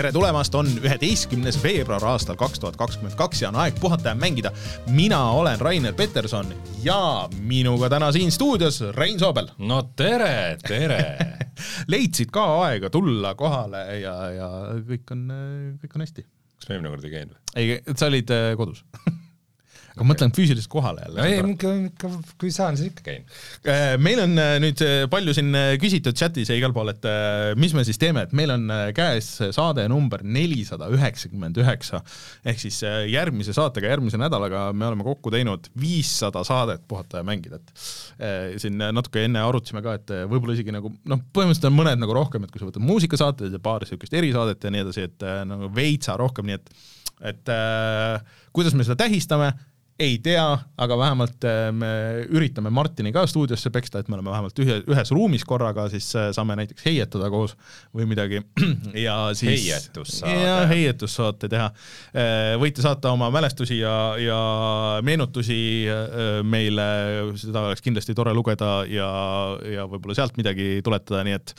tere tulemast, on üheteistkümnes veebruar aastal kaks tuhat kakskümmend kaks ja on aeg puhata ja mängida. mina olen Rainer Peterson ja minuga täna siin stuudios Rein Soobel. no tere, tere leidsid ka aega tulla kohale ja, ja kõik on, kõik on hästi. kas ma eelmine kord ei käinud või? ei, sa olid äh, kodus aga ma mõtlen füüsiliselt kohale jälle. ei, ikka, ikka, kui saan, siis ikka käin. Äh, meil on äh, nüüd äh, palju siin küsitud chatis ja igal pool, et mis me siis teeme, et meil on käes saade number nelisada üheksakümmend üheksa ehk siis järgmise saatega, järgmise nädalaga me oleme kokku teinud viissada saadet puhata ja mängida, et siin natuke enne arutasime ka, et võib-olla isegi nagu noh, põhimõtteliselt on mõned nagu rohkem, et kui sa võtad muusikasaated ja paar niisugust erisaadet ja nii edasi, et nagu veitsa rohkem, nii et et äh, kuidas me seda tähistame ei tea, aga vähemalt äh, me üritame Martini ka stuudiosse peksta, et me oleme vähemalt ühe, ühes ruumis korraga, siis äh, saame näiteks heietada koos või midagi ja siis heietussaade. ja heietussaate teha. Äh, võite saata oma mälestusi ja, ja meenutusi meile, seda oleks kindlasti tore lugeda ja, ja võib-olla sealt midagi tuletada, nii et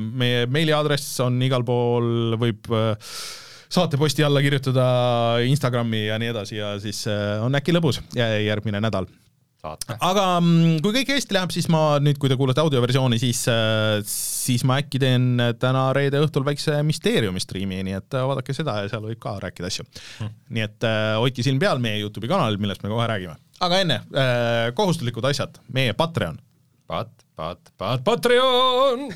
meie meiliaadress on igal pool, võib saateposti alla kirjutada Instagrami ja nii edasi ja siis äh, on äkki lõbus järgmine nädal saate. aga mm, kui kõik hästi läheb, siis ma nüüd, kui te kuulate audioversiooni, siis, äh, siis ma äkki teen täna reede õhtul väikse müsteeriumi striimi, nii et äh, vaadake seda ja seal võib ka rääkida asju hmm.. nii et hoidke silm peal meie Youtube'i kanalil, millest me kohe räägime. aga enne kohustuslikud asjad, meie Patreon. Pat, pat, pat, Patreon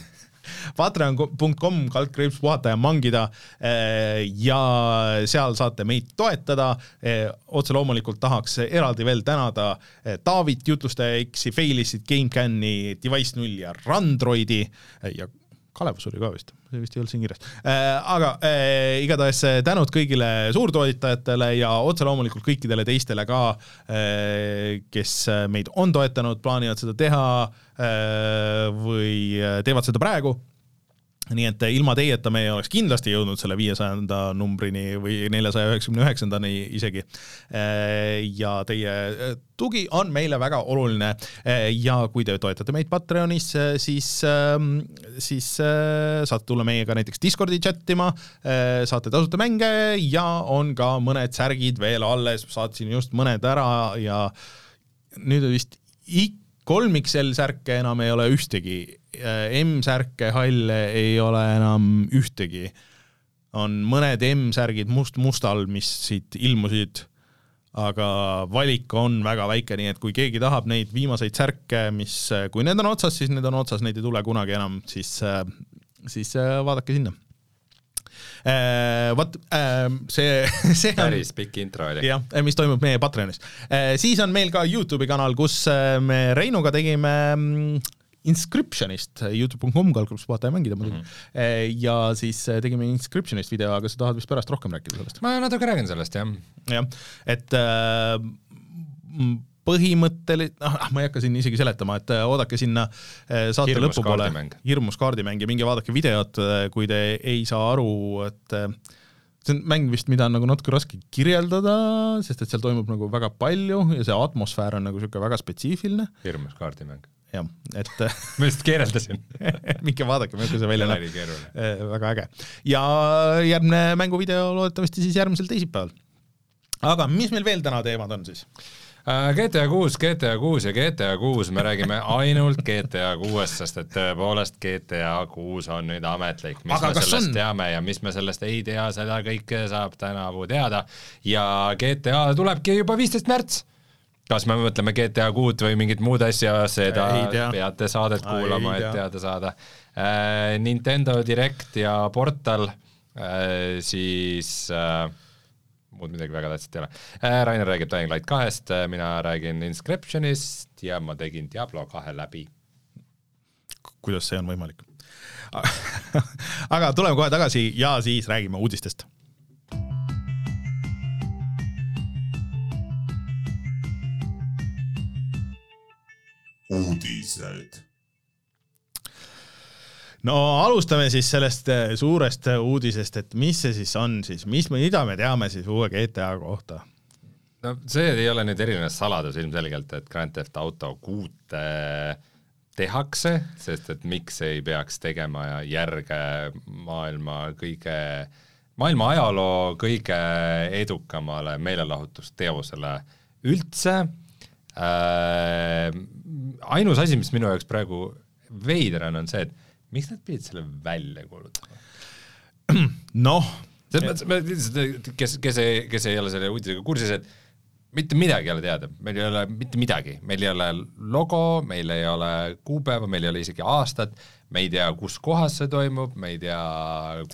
patreon.com kaldkriips puhata ja mangida eh, ja seal saate meid toetada. Eh, otse loomulikult tahaks eraldi veel tänada eh, Taavit, Jutlustaja X-i, Failis'it, GameCami, Device null ja Randroidi ja Kalevus oli ka vist, see vist ei olnud siin kirjas äh,. aga äh, igatahes tänud kõigile suurtoetajatele ja otse loomulikult kõikidele teistele ka äh,, kes meid on toetanud, plaanivad seda teha äh, või teevad seda praegu nii et ilma teieta me ei oleks kindlasti jõudnud selle viiesajanda numbrini või neljasaja üheksakümne üheksandani isegi. ja teie tugi on meile väga oluline ja kui te toetate meid Patreonis, siis, siis saate tulla meiega näiteks Discordi chat ima, saate tasuta mänge ja on ka mõned särgid veel alles, saatsin just mõned ära ja nüüd vist kolm-XL särke enam ei ole ühtegi Äh, M-särke, halle ei ole enam ühtegi. on mõned M-särgid must-mustal, mis siit ilmusid, aga valik on väga väike, nii et kui keegi tahab neid viimaseid särke, mis, kui need on otsas, siis need on otsas, neid ei tule kunagi enam, siis, siis vaadake sinna vot see, see on päris pikk intro oli. jah, mis toimub meie Patreonis. siis on meil ka Youtube'i kanal, kus me Reinuga tegime mm, Inscriptionist, Youtube.com kaldkriips vaata ja mängida muidugi mm. -hmm. ja siis äh, tegime Inscriptionist video, aga sa tahad vist pärast rohkem rääkida sellest? ma natuke räägin sellest, jah. jah, et äh, põhimõtteliselt, noh, ah, ma ei hakka siin isegi seletama, et äh, oodake sinna saate hirmus lõpupoole, hirmus kaardimäng ja minge vaadake videot, kui te ei saa aru, et see on mäng vist, mida on nagu natuke raske kirjeldada, sest et seal toimub nagu väga palju ja see atmosfäär on nagu niisugune väga spetsiifiline. hirmus kaardimäng jah, et ma just keereldasin minge vaadake, milline see välja näeb. Äh, väga äge. ja järgmine mänguvideo loodetavasti siis järgmisel teisipäeval. aga mis meil veel täna teemad on siis? Äh, GTA kuus, GTA kuus ja GTA kuus, me räägime ainult GTA kuuest, sest et tõepoolest GTA kuus on nüüd ametlik, mis Aga me sellest on? teame ja mis me sellest ei tea, seda kõike saab tänavu teada. ja GTA tulebki juba viisteist märts kas me mõtleme GTA kuut või mingit muud asja, seda peate saadet kuulama, et teada saada äh,. Nintendo Direct ja portal äh,, siis äh, muud midagi väga tähtsat ei ole äh,. Rainer räägib Dying Light kahest, äh, mina räägin Inscriptionist ja ma tegin Diablo kahe läbi. kuidas see on võimalik aga tuleme kohe tagasi ja siis räägime uudistest uudised. No alustame siis sellest äh, suurest äh, uudisest, et mis see siis on siis, mis, mida me teame siis uue GTA kohta? no see ei ole nüüd eriline saladus ilmselgelt, et Grand Theft Auto kuute tehakse, sest et miks ei peaks tegema järge maailma kõige, maailma ajaloo kõige edukamale meelelahutusteosele üldse äh,. ainus asi, mis minu jaoks praegu veider on, on see, et miks nad pidid selle välja kuulutama? noh, kes, kes ei, kes ei ole selle uudisega kursis, et mitte midagi ei ole teada, meil ei ole mitte midagi, meil ei ole logo, meil ei ole kuupäeva, meil ei ole isegi aastat, me ei tea, kus kohas see toimub, me ei tea,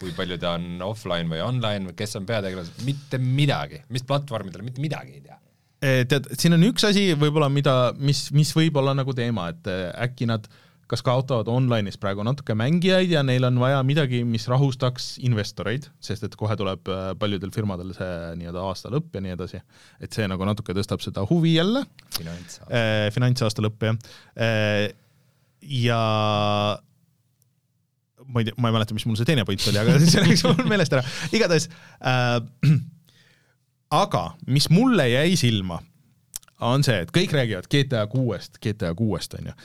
kui palju ta on offline või online, kes on peategelased, mitte midagi, mis platvormidel, mitte midagi ei tea. Eh, tead, siin on üks asi võib-olla, mida, mis, mis võib olla nagu teema, et eh, äkki nad äh, kas kaotavad online'is praegu natuke mängijaid ja neil on vaja midagi, mis rahustaks investoreid, sest et kohe tuleb äh, paljudel firmadel see nii-öelda aasta lõpp ja nii edasi. et see nagu natuke tõstab seda huvi jälle. finantsaasta äh,. finantsaasta lõpp, jah äh,. ja ma ei tea, ma ei mäleta, mis mul see teine point oli, aga see läks mul meelest ära. igatahes äh,, aga mis mulle jäi silma, on see, et kõik räägivad GTA kuuest, GTA kuuest, on ju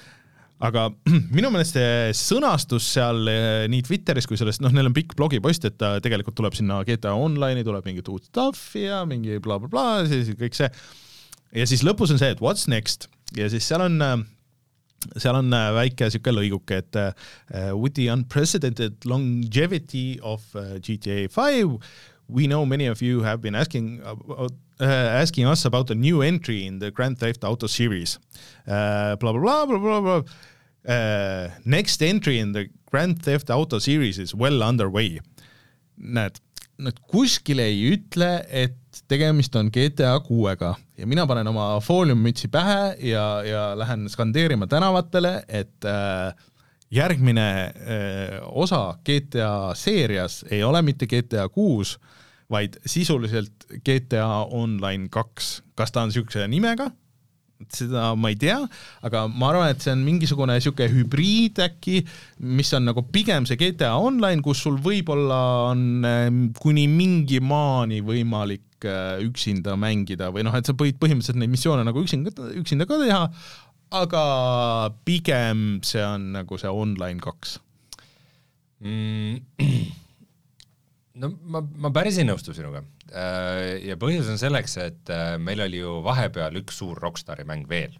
aga minu meelest see sõnastus seal eh, nii Twitteris kui sellest, noh, neil on pikk blogipost, et ta tegelikult tuleb sinna GTA Online'i, tuleb mingit uut stuff'i ja mingi blablabla bla, bla, siis kõik see. ja siis lõpus on see, et what's next ja siis seal on eh, seal on eh, väike sihuke lõiguke, et uh, with the unprecedented longevity of uh, GTA five we know many of you have been asking about uh, asking us about a new entry in the Grand Theft Auto series. Uh, blah, blah, blah, blah, blah, blah. Uh, next entry in the Grand Theft Auto series is well underway. näed, nad kuskil ei ütle, et tegemist on GTA kuuega ja mina panen oma fooliummütsi pähe ja, ja lähen skandeerima tänavatele, et äh, järgmine äh, osa GTA seerias ei ole mitte GTA kuus, vaid sisuliselt GTA Online kaks. kas ta on niisuguse nimega? seda ma ei tea, aga ma arvan, et see on mingisugune niisugune hübriid äkki, mis on nagu pigem see GTA Online, kus sul võib-olla on ehm, kuni mingi maani võimalik äh, üksinda mängida või noh, et sa võid põhimõtteliselt neid missioone nagu üksinda, üksinda ka teha, aga pigem see on nagu see Online kaks mm no ma, ma päris ei nõustu sinuga. Äh, ja põhjus on selleks, et äh, meil oli ju vahepeal üks suur Rockstari mäng veel.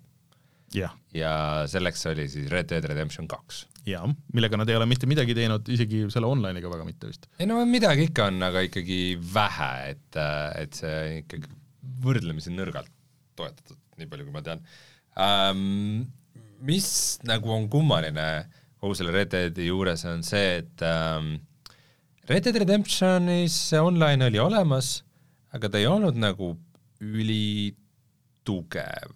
ja, ja selleks oli siis Red Dead Redemption kaks. jaa, millega nad ei ole mitte midagi teinud, isegi selle online'iga väga mitte vist. ei no midagi ikka on, aga ikkagi vähe, et, äh, et see ikkagi võrdlemisi nõrgalt toetatud, nii palju kui ma tean ähm,. mis nagu on kummaline kogu selle Red Deadi juures, on see, et ähm, Red Dead Redemptionis see online oli olemas, aga ta ei olnud nagu ülitugev.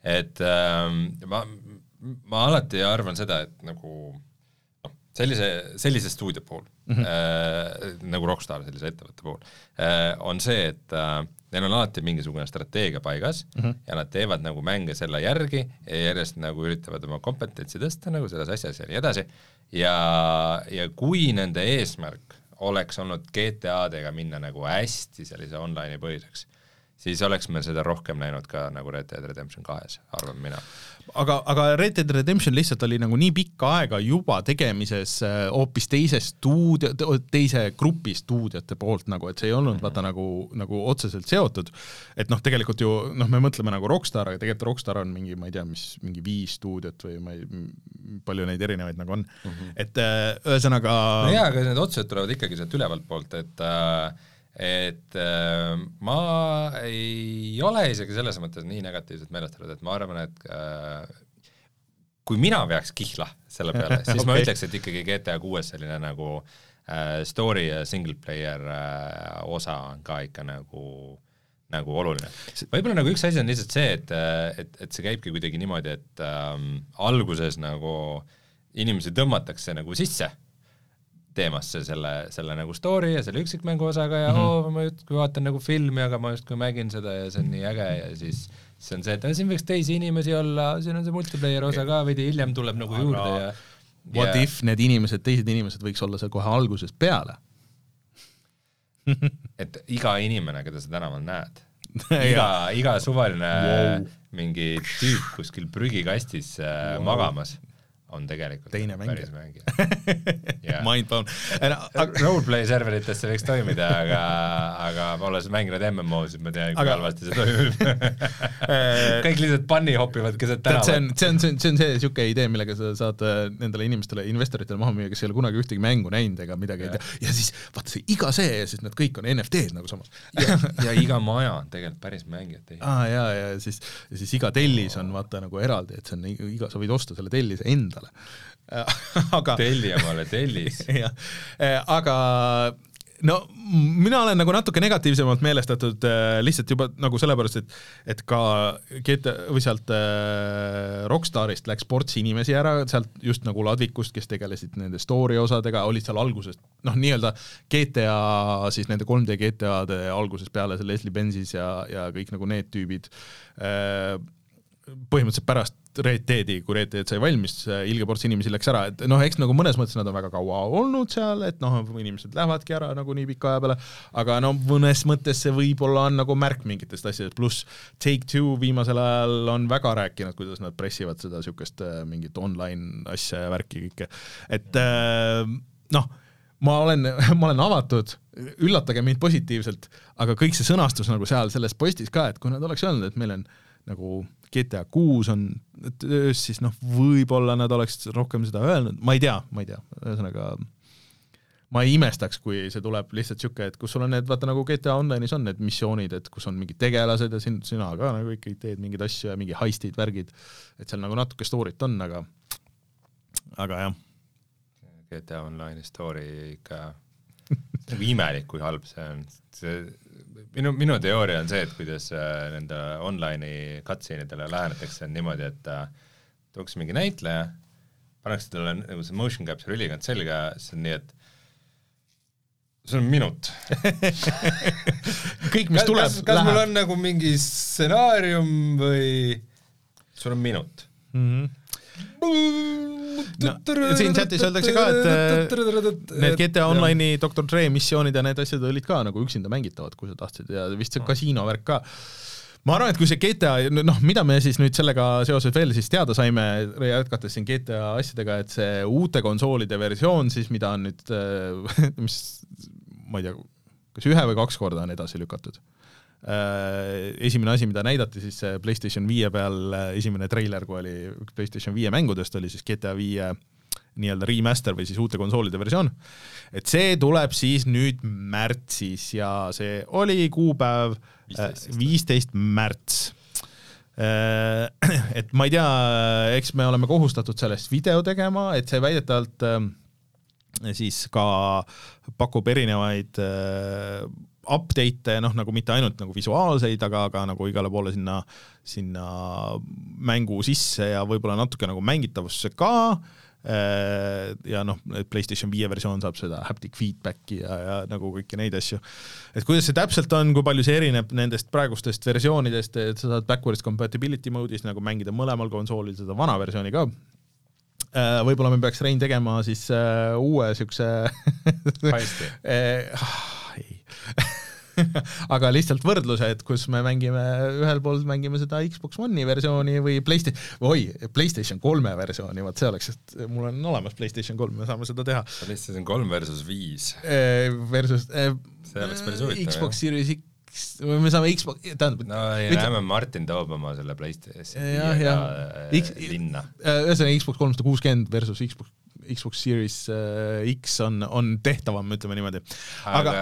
et ähm, ma, ma alati arvan seda, et nagu noh, sellise, sellise stuudio puhul mm, -hmm. äh, nagu Rockstar sellise ettevõtte puhul äh,, on see, et äh, neil on alati mingisugune strateegia paigas mm -hmm. ja nad teevad nagu mänge selle järgi ja järjest nagu üritavad oma kompetentsi tõsta nagu selles asjas ja nii edasi, ja, ja kui nende eesmärk oleks olnud GTA-dega minna nagu hästi sellise online'i põhiseks, siis oleks me seda rohkem näinud ka nagu Red Dead Redemption kahes, arvan mina. Aga, aga Red Dead Redemption lihtsalt oli nagu nii pikka aega juba tegemises äh, hoopis teise stuudio, teise grupi stuudiote poolt nagu, et see ei olnud mm -hmm. vaata nagu, nagu otseselt seotud. et noh, tegelikult ju noh, me mõtleme nagu Rockstar, aga tegelikult Rockstar on mingi, ma ei tea, mis mingi viis stuudiot või ma ei, palju neid erinevaid nagu on mm, -hmm. et äh, ühesõnaga. no jaa, aga need otsused tulevad ikkagi sealt ülevalt poolt, et äh, et äh, ma ei ole isegi selles mõttes nii negatiivselt meelestatud, et ma arvan, et äh, kui mina veaks kihla selle peale, siis okay. ma ütleks, et ikkagi GTA kuues selline nagu äh, story ja single player äh, osa on ka ikka nagu nagu oluline. võib-olla nagu üks asi on lihtsalt see, et, et, et see käibki kuidagi niimoodi, et ähm, alguses nagu inimesi tõmmatakse nagu sisse teemasse selle, selle nagu story ja selle üksikmängu osaga ja mm -hmm. oo, ma justkui vaatan nagu filmi, aga ma justkui mängin seda ja see on nii äge ja siis siis on see, et siin võiks teisi inimesi olla, siin on see multiplayer osa ka veidi hiljem tuleb nagu aga juurde ja what ja... if need inimesed, teised inimesed võiks olla seal kohe algusest peale et iga inimene, keda sa tänaval näed iga, iga suvaline wow. mingi tüüp kuskil prügikastis äh, wow. magamas on tegelikult Teine päris mängija. mängija yeah. mind blown. Roleplay serverites see võiks toimida, aga, aga olles mänginud MMO-sid, ma tean, kui Aga- halvasti see toimib. kõik lihtsalt bunny hopivad keset tead, see tänavat on, see on, see on, see on see niisugune idee, millega sa saad äh, nendele inimestele, investoritele maha müüa, kes ei ole kunagi ühtegi mängu näinud ega midagi ei tea. ja siis vaata see iga see ja siis nad kõik on NFT-d nagu samas. ja iga maja on tegelikult päris mängijate aa jaa, ja siis, ja siis iga tellis on vaata nagu eraldi, et see on iga, sa võid osta selle tellise endale. aga telli omale tellis. jah, aga no mina olen nagu natuke negatiivsemalt meelestatud äh, lihtsalt juba nagu sellepärast, et et ka GTA või sealt äh, Rockstarist läks ports inimesi ära, sealt just nagu Ladvikust, kes tegelesid nende story osadega, olid seal algusest noh, nii-öelda GTA siis nende 3D GTA-de algusest peale see Leslie Benzis ja, ja kõik nagu need tüübid äh, põhimõtteliselt pärast Red Deadi, kui Red Dead sai valmis, ilge ports inimesi läks ära, et noh, eks nagu mõnes mõttes nad on väga kaua olnud seal, et noh, inimesed lähevadki ära nagu nii pika aja peale, aga no mõnes mõttes see võib-olla on nagu märk mingitest asjadest, pluss Take-Two viimasel ajal on väga rääkinud, kuidas nad pressivad seda niisugust äh, mingit online asja ja värki kõike, et äh, noh, ma olen, ma olen avatud, üllatage mind positiivselt, aga kõik see sõnastus nagu seal selles postis ka, et kui nad oleks öelnud, et meil on nagu GTA kuus on töös, siis noh, võib-olla nad oleks rohkem seda öelnud, ma ei tea, ma ei tea, ühesõnaga ma ei imestaks, kui see tuleb lihtsalt niisugune, et kus sul on need, vaata nagu GTA Online'is on need missioonid, et kus on mingid tegelased ja sin-, sina ka nagu ikkagi teed mingeid asju ja mingi heistid, värgid, et seal nagu natuke story't on, aga aga jah, GTA Online'i story ikka nagu imelik, kui halb see on. see, minu, minu teooria on see, et kuidas äh, nende online'i cutscene idele lähenetakse, on niimoodi, et äh, tuuakse mingi näitleja, pannakse talle nagu see motion capture ülikond selga, siis on nii, et sul on minut. kõik, mis tuleb, kas, kas mul on nagu mingi stsenaarium või sul on minut mm. -hmm. No, siin chatis öeldakse ka, et, Need GTA Online'i Dr Dre missioonid ja need asjad olid ka nagu üksinda mängitavad, kui sa tahtsid ja vist see kasiino värk ka ma arvan, et kui see GTA, noh, mida me siis nüüd sellega seoses veel siis teada saime, jätkates siin GTA asjadega, et see uute konsoolide versioon siis, mida on nüüd, mis ma ei tea, kas ühe või kaks korda on edasi lükatud. Esimene asi, mida näidati siis PlayStation viie peal, esimene treiler, kui oli PlayStation viie mängudest, oli siis GTA viie nii-öelda remaster või siis uute konsoolide versioon. et see tuleb siis nüüd märtsis ja see oli kuupäev viisteist märts et ma ei tea, eks me oleme kohustatud sellest video tegema, et see väidetavalt äh, siis ka pakub erinevaid äh, update'e, noh nagu mitte ainult nagu visuaalseid, aga, aga nagu igale poole sinna, sinna mängu sisse ja võib-olla natuke nagu mängitavusse ka. Äh, ja noh, PlayStation viie versioon saab seda haptic feedback'i ja, ja nagu kõiki neid asju. et kuidas see täpselt on, kui palju see erineb nendest praegustest versioonidest, et sa saad backwards compatibility mode'is nagu mängida mõlemal konsoolil seda vana versiooni ka. Äh, võib-olla me peaks Rein tegema siis uh, uue siukse aga lihtsalt võrdluse, et kus me mängime, ühel pool mängime seda Xbox One'i versiooni või Playstation, oi, Playstation kolme versiooni, vot see oleks, et mul on olemas Playstation kolm, me saame seda teha. PlayStation kolm versus viis. Versus See oleks päris huvitav, Xbox Series X, me saame Xbox, tähendab no ei Ütle- näeme, Martin toob oma selle PlayStation viiega jah. äh, X- linna. ühesõnaga Xbox kolmsada kuuskümmend versus Xbox, Xbox Series äh, X on, on tehtavam, ütleme niimoodi. aga,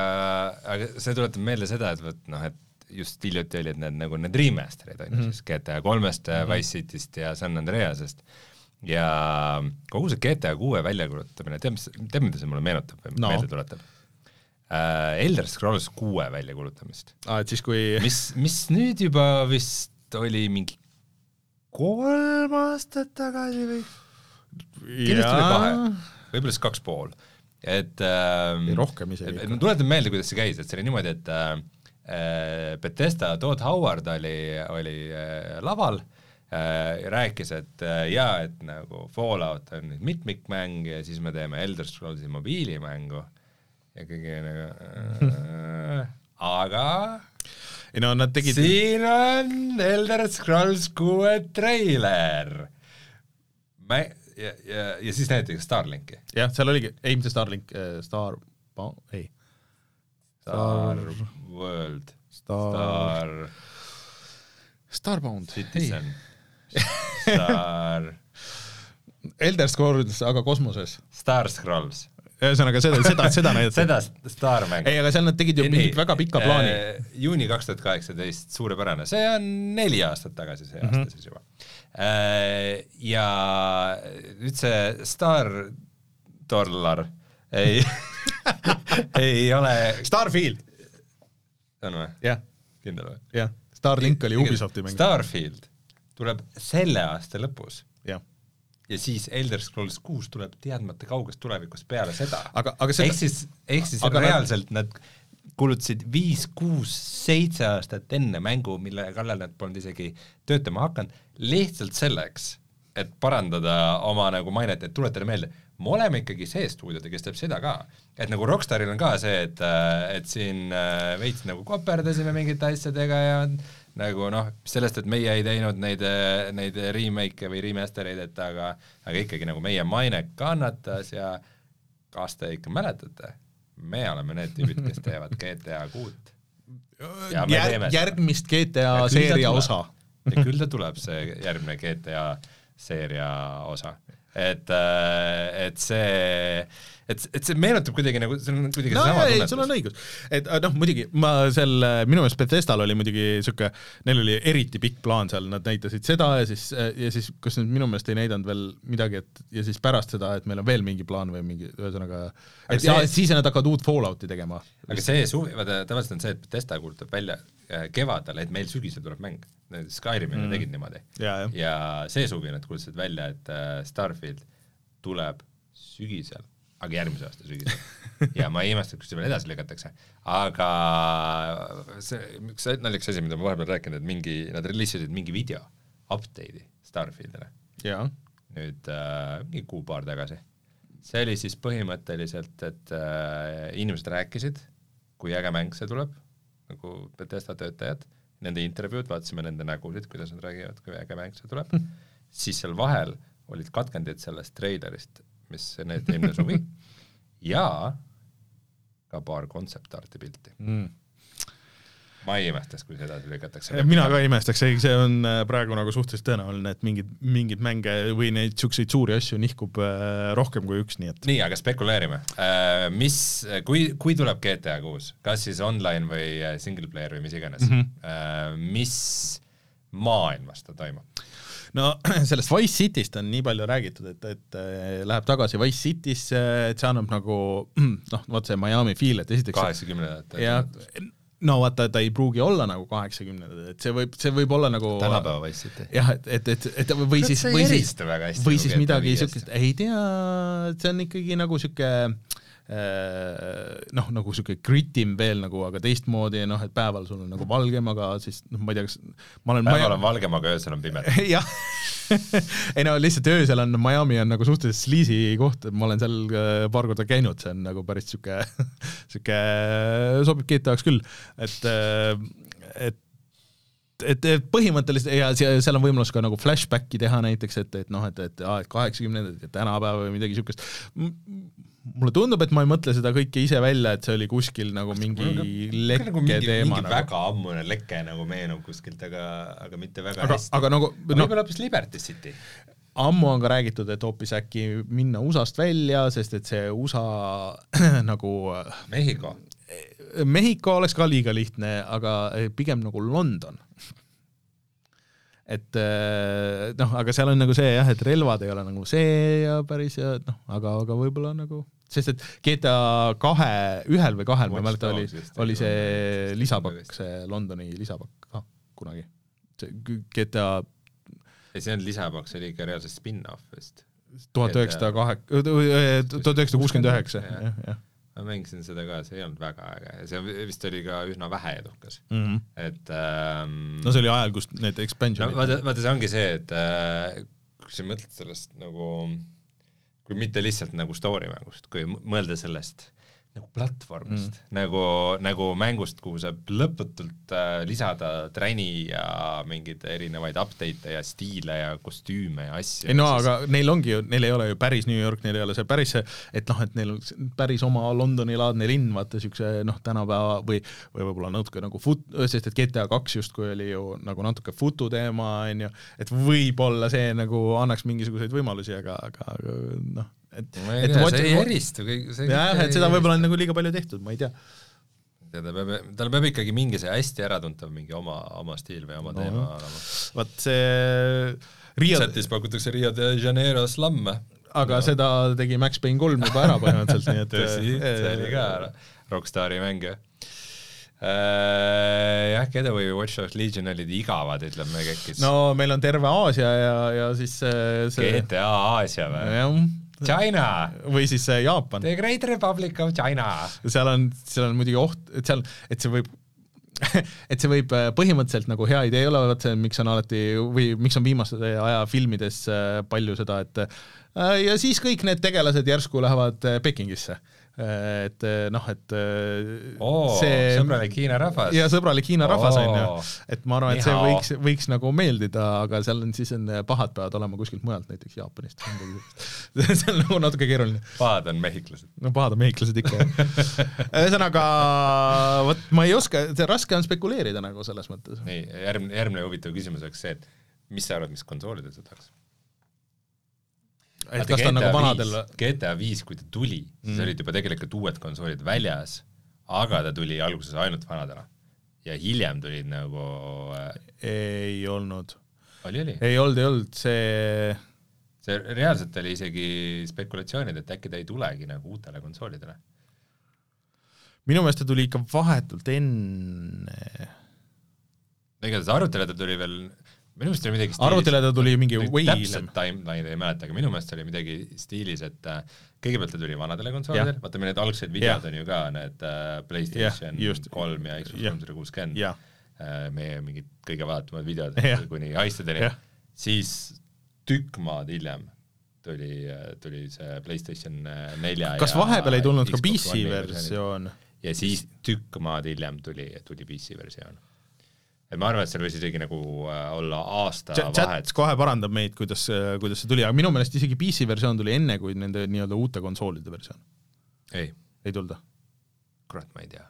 aga see tuletab meelde seda, et vot noh, et just hiljuti olid need nagu need remaster'id on ju mm -hmm. siis GTA kolmest mm, -hmm. Wise Cityst ja San Andreasest ja kogu see GTA kuue väljakuulutamine, tead mis, tead mida see mulle meenutab või No. no. meelde tuletab äh,? Elder Scrolls kuue väljakuulutamist, aa, et siis kui mis, mis nüüd juba vist oli mingi kolm aastat tagasi või? Kindlasti oli kahe, võib-olla siis kaks pool, et ähm, Ei, rohkem isegi ma tuletan meelde, kuidas see käis, et see oli niimoodi, et äh, äh, Bethesda Todd Howard oli, oli äh, laval äh, ja rääkis, et äh, jaa, et nagu Fallout on nüüd mitmikmäng ja siis me teeme Elder Scrollsi mobiilimängu. Ja kõige nagu äh, aga ei no nad tegid siin on Elder Scrolls kuue treiler. Ja, ja, ja siis näidati ka Starlinki. jah, seal oligi, ei mitte Starlink äh,, Star, ei. Star World, Star Starbound. Citizen, Star Elder Scrolls, aga kosmoses. Star Scrolls ühesõnaga seda, seda, seda näidati. seda Starmäng. ei, aga seal nad tegid ju mingit väga pikka plaani äh,. juuni kaks tuhat kaheksateist, suurepärane, see on neli aastat tagasi see mm -hmm. aasta siis juba äh,. ja nüüd see Star dollar ei ei ole. Starfield. on või? jah. kindel või? jah, Starlink oli Ubisofti mäng. Starfield tuleb selle aasta lõpus. Ja siis Elder Scrolls kuus tuleb teadmata kaugest tulevikust peale seda. aga, aga seda... ehk siis, ehk siis aga reaalselt nad kulutasid viis, kuus, seitse aastat enne mängu, mille kallal nad polnud isegi töötama hakanud, lihtsalt selleks, et parandada oma nagu mainet, et tuletada meelde, me oleme ikkagi see stuudio, kes teeb seda ka. et nagu Rockstaril on ka see, et, et siin äh, veits nagu koperdasime mingite asjadega ja nagu noh, sellest, et meie ei teinud neid, neid remake'e või remaster eid, et aga, aga ikkagi nagu meie maine kannatas ja kas te ikka mäletate, me oleme need tüübid, kes teevad GTA kuut. Jär, järgmist GTA seeria osa. ja küll ta tuleb, see järgmine GTA seeria osa, et, et see et, et see meenutab kuidagi nagu, see on kuidagi no, seesama tunnetus. sul on õigus, et noh, muidugi ma seal, minu meelest Bethesdal oli muidugi niisugune, neil oli eriti pikk plaan seal, nad näitasid seda ja siis, ja siis kas nad minu meelest ei näidanud veel midagi, et ja siis pärast seda, et meil on veel mingi plaan või mingi, ühesõnaga, et ja siis nad hakkavad uut Fallouti tegema. aga see suvi, vaata tavaliselt on see, et Bethesda kuulutab välja äh, kevadel, et meil sügisel tuleb mäng. Skyrimi mm. tegid niimoodi. ja, see suvi nad kuulutasid välja, et äh, Starfield tuleb sügisel aga järgmise aasta sügisel. Ja ma ei imesta, kui seda veel edasi lükatakse, aga see, üks naljakas asi, mida ma vahepeal rääkinud, et mingi, nad reliisisid mingi video, update'i Starfieldile. nüüd äh, mingi kuu-paar tagasi. see oli siis põhimõtteliselt, et äh, inimesed rääkisid, kui äge mäng see tuleb, nagu Bethesda töötajad, nende intervjuud, vaatasime nende nägusid, kuidas nad räägivad, kui äge mäng see tuleb, siis seal vahel olid katkendid sellest treilerist mis näidati eelmine suvi ja ka paar kontseptarti pilti mm ma ei imestaks, kui see edasi lükatakse. mina ka ei imestaks, ei, see on äh, praegu nagu suhteliselt tõenäoline, et mingid, mingeid mänge või neid niisuguseid suuri asju nihkub äh, rohkem kui üks, nii et. nii, aga spekuleerime. Äh, mis, kui, kui tuleb GTA kuus, kas siis online või single player või mis iganes mm, -hmm. mis maailmas ta toimub? No sellest Wise Cityst on nii palju räägitud, et, et läheb tagasi Wise Citysse, et see annab nagu noh, vot see Miami feel, et esiteks kaheksakümnendad. ja no vaata, ta ei pruugi olla nagu kaheksakümnendad, et see võib, see võib olla nagu tänapäeva Wise City. jah, et, et, et, et või siis, või siis, või siis midagi siukest, ei tea, see on ikkagi nagu Äh, noh, nagu sihuke gritim veel nagu, aga teistmoodi, noh, et päeval sul on nagu valgem, aga siis noh, ma ei tea, kas ma olen päeval on valgem, aga öösel on pime. jah ei no lihtsalt öösel on, Miami on nagu suhteliselt sleazy koht, ma olen seal äh, paar korda käinud, see on nagu päris sihuke, sihuke, sobib GTA-ks küll, et, äh, et et, et põhimõtteliselt ja seal on võimalus ka nagu flashbacki teha näiteks, et, et noh, et, et aa, et kaheksakümnendad ja tänapäeva või midagi siukest mulle tundub, et ma ei mõtle seda kõike ise välja, et see oli kuskil nagu mingi lekke nagu mingi, teema. mingi nagu. väga ammune leke nagu meenub kuskilt, aga, aga mitte väga aga, hästi. aga nagu no, võib-olla hoopis Liberty City ammu on ka räägitud, et hoopis äkki minna USA-st välja, sest et see USA nagu Mehhiko. Mehhiko oleks ka liiga lihtne, aga pigem nagu London et noh, aga seal on nagu see jah, et relvad ei ole nagu see ja päris ja noh, aga, aga võib-olla nagu sest et GTA kahe, ühel või kahel, ma ei mäleta, oli, oli see lisapakk, see Londoni lisapakk ka kunagi. see GTA ei, see on lisapakk, see oli ikka reaalselt spin-off vist. tuhat üheksasada kahe, tuhat üheksasada kuuskümmend üheksa, jah, jah ma mängisin seda ka, see ei olnud väga äge ja see vist oli ka üsna vähe edukas mm. -hmm. et ähm, no see oli ajal, kus need expansion'id no vaata, vaata see ongi see, et äh, kui sa mõtled sellest nagu äh, kui mitte lihtsalt nagu story mängust, kui mõelda sellest, nagu platvormist mm., nagu, nagu mängust, kuhu saab lõputult äh, lisada träni ja mingeid erinevaid update'e ja stiile ja kostüüme ja asju. ei no siis... aga neil ongi ju, neil ei ole ju päris New York, neil ei ole see päris see, et noh, et neil on päris oma Londoni-laadne linn, vaata niisuguse noh, tänapäeva või, või võib-olla natuke nagu fut-, sest et GTA kaks justkui oli ju nagu natuke futu teema, on ju, et võib-olla see nagu annaks mingisuguseid võimalusi, aga, aga noh et ma ei tea, see ei eristu kõik jah, et seda võib-olla on nagu liiga palju tehtud, ma ei tea. ja ta peab, tal peab ikkagi mingi see hästi äratuntav mingi oma, oma stiil või oma no, teema olema. vot see Rio chatis pakutakse Rio de Janeiro slamme. aga no. seda tegi Max Payne kolm juba ära põhimõtteliselt, nii et tõsi, see oli ka Rockstari mäng jah Uh, jah, Getaway või Watch Dogs Legion olid igavad, ütleb meie kekkis. no meil on terve Aasia ja, ja siis see, see GTA Aasia või? China. või siis Jaapan. The Great Republic of China. seal on, seal on muidugi oht, et seal, et see võib et see võib äh, põhimõtteliselt nagu hea idee olla, vot see, miks on alati või miks on viimase aja filmides äh, palju seda, et äh, ja siis kõik need tegelased järsku lähevad Pekingisse et noh, et oh, see sõbralik Hiina rahvas. ja sõbralik Hiina rahvas on ju, et ma arvan, et see võiks, võiks nagu meeldida, aga seal on siis on pahad peavad olema kuskilt mujalt, näiteks Jaapanist see on nagu natuke keeruline. pahad on mehhiklased. no pahad on mehhiklased ikka ühesõnaga vot ma ei oska, raske on spekuleerida nagu selles mõttes. nii, järgmine, järgmine huvitav küsimus oleks see, et mis sa arvad, mis konsoolidel see tahaks? Et kas ta on nagu vanadel GTA viis, kui ta tuli mm., siis olid juba tegelikult uued konsoolid väljas, aga ta tuli alguses ainult vanadele. ja hiljem tulid nagu äh, ei olnud. oli, oli? ei olnud, ei olnud, see see reaalselt oli isegi spekulatsioonid, et äkki ta ei tulegi nagu uutele konsoolidele. minu meelest ta tuli ikka vahetult enne igatahes aruteludel tuli veel minu meelest oli midagi stiilis arvutile ta tuli mingi way hiljem. timeline'i ei mäleta, aga minu meelest oli midagi stiilis, et äh, kõigepealt ta tuli vanadele konsoolidele, vaata need algsed videod ja. on ju ka need äh, PlayStation kolm ja Xbox kolmsada kuuskümmend, äh, meie mingid kõige vaadatumad videod kuni heistadeni, siis tükk maad hiljem tuli, äh, tuli see PlayStation äh, nelja kas vahepeal ei tulnud ka PC versioon? ja siis tükk maad hiljem tuli, tuli PC versioon et ma arvan, et seal võis isegi nagu äh, olla aasta chat, vahet. kohe parandab meid, kuidas, äh, kuidas see tuli, aga minu meelest isegi PC versioon tuli enne kui nende nii-öelda uute konsoolide versioon. ei. ei tulnud? kurat, ma ei tea.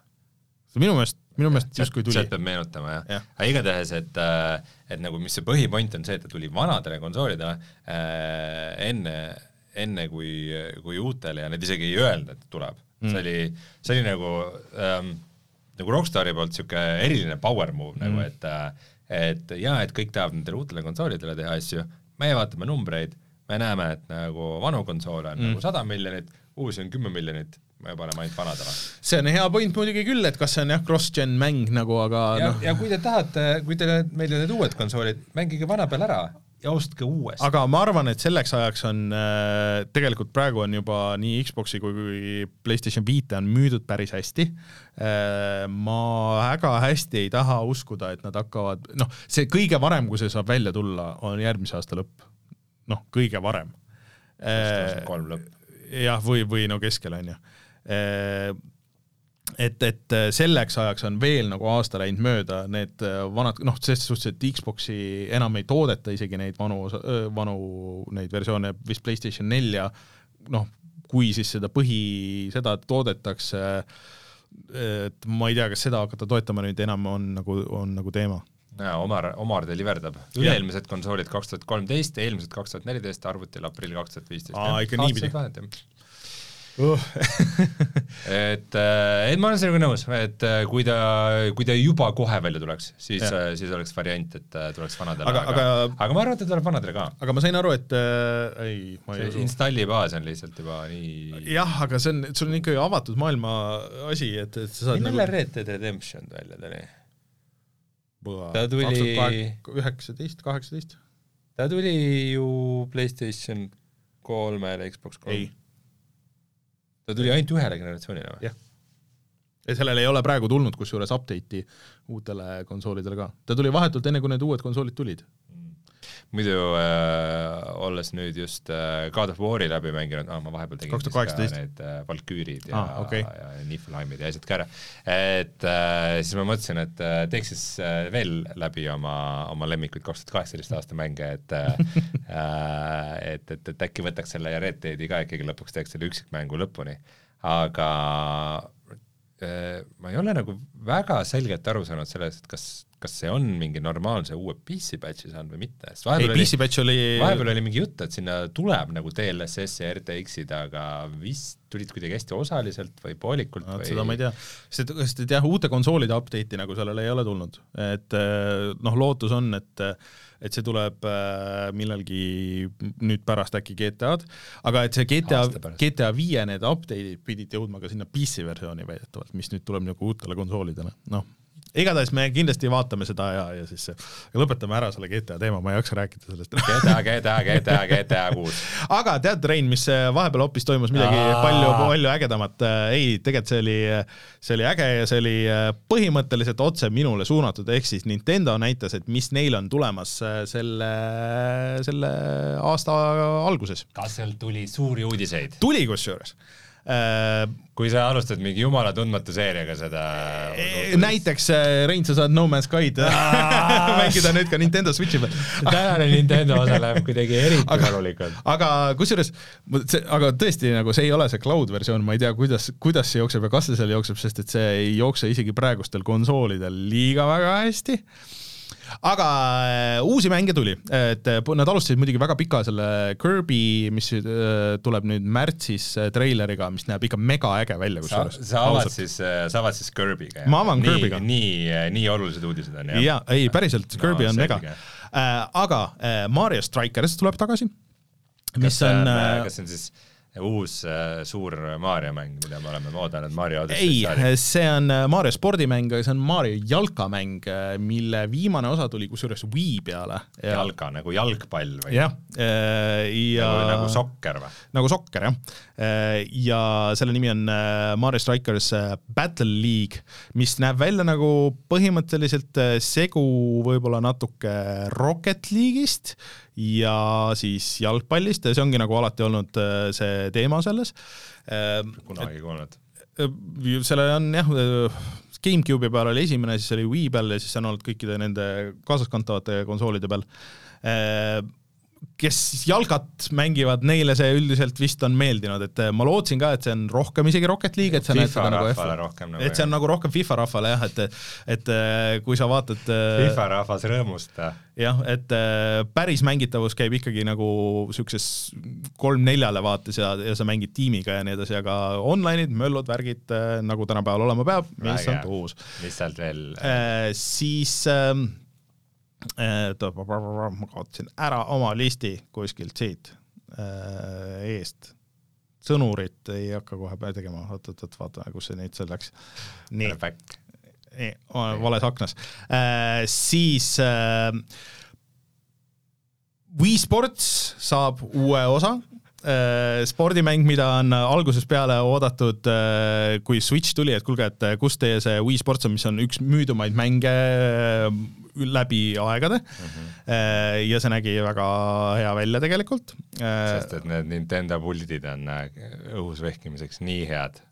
minu meelest, minu meelest justkui tuli. sealt peab meenutama jah ja. aga igatahes, et, äh, et nagu mis see põhipoint on see, et ta tuli vanadele konsoolidele äh, enne, enne kui, kui uutele ja need isegi ei öelnud, et tuleb mm.. see oli, see oli nagu ähm, nagu Rockstari poolt niisugune eriline power move mm. nagu, et et jaa, et kõik tahavad nendele uutele konsoolidele teha asju, meie vaatame numbreid, me näeme, et nagu vanu konsoole on mm. nagu sada miljonit, uusi on kümme miljonit, me paneme ainult vanadele. see on hea point muidugi küll, et kas see on jah, cross-gen mäng nagu, aga ja noh. ja kui te tahate, kui teile meeldivad need uued konsoolid, mängige vana peal ära ja ostke uuesti. aga ma arvan, et selleks ajaks on äh, tegelikult praegu on juba nii Xbox'i kui, kui PlayStation viite on müüdud päris hästi äh,. ma väga hästi ei taha uskuda, et nad hakkavad, noh, see kõige varem, kui see saab välja tulla, on järgmise aasta lõpp. noh, kõige varem äh,. kolm lõpp. jah, või, või no keskel on ju äh, et, et äh, selleks ajaks on veel nagu aasta läinud mööda, need äh, vanad, noh, selles suhtes, et Xbox'i enam ei toodeta isegi neid vanu, vanu neid versioone, vist PlayStation nelja, noh, kui siis seda põhi, seda toodetakse, et ma ei tea, kas seda hakata toetama nüüd enam on nagu, on nagu teema jaa, Omar, Omar deliverdab. üle-eelmised konsoolid kaks tuhat kolmteist, eelmised kaks tuhat neliteist, arvutil aprill kaks tuhat viisteist. aa, ikka niipidi uh. et, äh, et ma olen sinuga nõus, et äh, kui ta, kui ta juba kohe välja tuleks, siis, äh, siis oleks variant, et tuleks vanadele, aga, aga, aga, aga ma arvan, et ta tuleb vanadele ka. aga ma sain aru, et äh, ei, ma ei usu. installi baas on lihtsalt juba nii jah, aga see on, sul on ikkagi avatud maailma asi, et, et sa saad millal nagu... Red Dead Redemption välja tuli? ta tuli üheksateist, kaheksateist? ta tuli ju PlayStation kolmele, Xbox kolm ta tuli ainult ühele generatsioonile või? jah. ja sellele ei ole praegu tulnud kusjuures update'i uutele konsoolidele ka. ta tuli vahetult enne, kui need uued konsoolid tulid. Muidu äh, olles nüüd just äh, God of War'i läbi mänginud ah,, ma vahepeal tegin tuhat kaheksateist need äh, Valküürid ja ah,, okay. ja Niflheimid ja asjad ka ära. et äh, siis ma mõtlesin, et äh, teeks siis äh, veel läbi oma, oma lemmikuid kaks tuhat kaheksateist aasta mänge, et äh, et, et, et äkki võtaks selle Red Deadi ka ikkagi lõpuks teeks selle üksikmängu lõpuni. aga äh, ma ei ole nagu väga selgelt aru saanud sellest, et kas kas see on mingi normaalse uue PC patch'i saanud või mitte, sest vahepeal ei, patch oli vahepeal oli mingi jutt, et sinna tuleb nagu DLSS ja RTX-id, aga vist tulid kuidagi hästi osaliselt või poolikult no, või seda ma ei tea, sest, sest et jah, uute konsoolide update'i nagu sellele ei ole tulnud, et eh, noh, lootus on, et et see tuleb äh, millalgi nüüd pärast äkki GTA-d, aga et see GTA, GTA viie need update'id pidid jõudma ka sinna PC versiooni väidetavalt, mis nüüd tuleb nagu uutele konsoolidele, noh igatahes me kindlasti vaatame seda ja, ja siis lõpetame ära selle GTA teema, ma ei jaksa rääkida sellest GTA, GTA, GTA, GTA kuus. aga tead, Rein, mis vahepeal hoopis toimus midagi Aa. palju, palju ägedamat. ei, tegelikult see oli, see oli äge ja see oli põhimõtteliselt otse minule suunatud, ehk siis Nintendo näitas, et mis neil on tulemas selle, selle aasta alguses. kas sealt tuli suuri uudiseid? tuli kusjuures Äh, kui sa alustad mingi jumala tundmatu seeriaga seda äh, näiteks äh, Rein, sa saad No Man's Sky'd mängida nüüd ka Nintendo Switchi peal. Tänane Nintendo osa läheb kuidagi eriti valulikult. aga kusjuures, aga tõesti nagu see ei ole see cloud versioon, ma ei tea, kuidas, kuidas see jookseb ja kas see seal jookseb, sest et see ei jookse isegi praegustel konsoolidel liiga väga hästi aga äh, uusi mänge tuli, et äh, nad alustasid muidugi väga pika selle Kirby, mis äh, tuleb nüüd märtsis treileriga, mis näeb ikka megaäge välja kusjuures. sa avad siis, sa avad siis Kirby'ga? ma avan Kirby'ga. nii, nii olulised uudised on jah? jaa, ei päriselt, Kirby no, on mega. aga Mario Strikers tuleb tagasi. mis on, kas see on siis uus äh, suur Mario mäng, mida me oleme oodanud Mario ei, see on äh, Mario spordimäng, see on Mario jalkamäng, äh, mille viimane osa tuli kusjuures Wii peale ja.... jalka nagu jalgpall või? jah, äh, ja nagu, nagu sokker või? nagu sokker, jah. ja selle nimi on Mario Strikers Battle League, mis näeb välja nagu põhimõtteliselt segu võib-olla natuke Rocket League'ist ja siis jalgpallist ja see ongi nagu alati olnud äh, see teema selles. Ähm, kunagi kuulnud. Äh, selle on jah, äh, GameCube'i peal oli esimene, siis oli Wii peal ja siis on olnud kõikide nende kaasaskantavate konsoolide peal kes jalgat mängivad, neile see üldiselt vist on meeldinud, et ma lootsin ka, et see on rohkem isegi Rocket League, et sa näed seda nagu F-i, nagu et see on nagu rohkem FIFA rahvale jah, et et kui sa vaatad FIFA rahvas rõõmusta. jah, et päris mängitavus käib ikkagi nagu niisuguses kolm-neljale vaates ja, ja sa mängid tiimiga ja nii edasi, aga online'id, möllud, värgid, nagu tänapäeval olema peab, mis on uus. mis sealt veel äh,? siis äh, ma kaotasin ära oma listi kuskilt siit äh, eest. sõnurit ei hakka kohe tegema, oot-oot-oot, vaatame, kus see nüüd seal läks. nii, nii, vales aknas äh,. siis äh, Wii Sports saab uue osa äh, spordimäng, mida on algusest peale oodatud, äh, kui Switch tuli, et kuulge, et kus teie see Wii Sports on, mis on üks müüdumaid mänge läbi aegade mm. -hmm. ja see nägi väga hea välja tegelikult. Äh, sest et need Nintendo puldid on äh, õhus vehkimiseks nii head.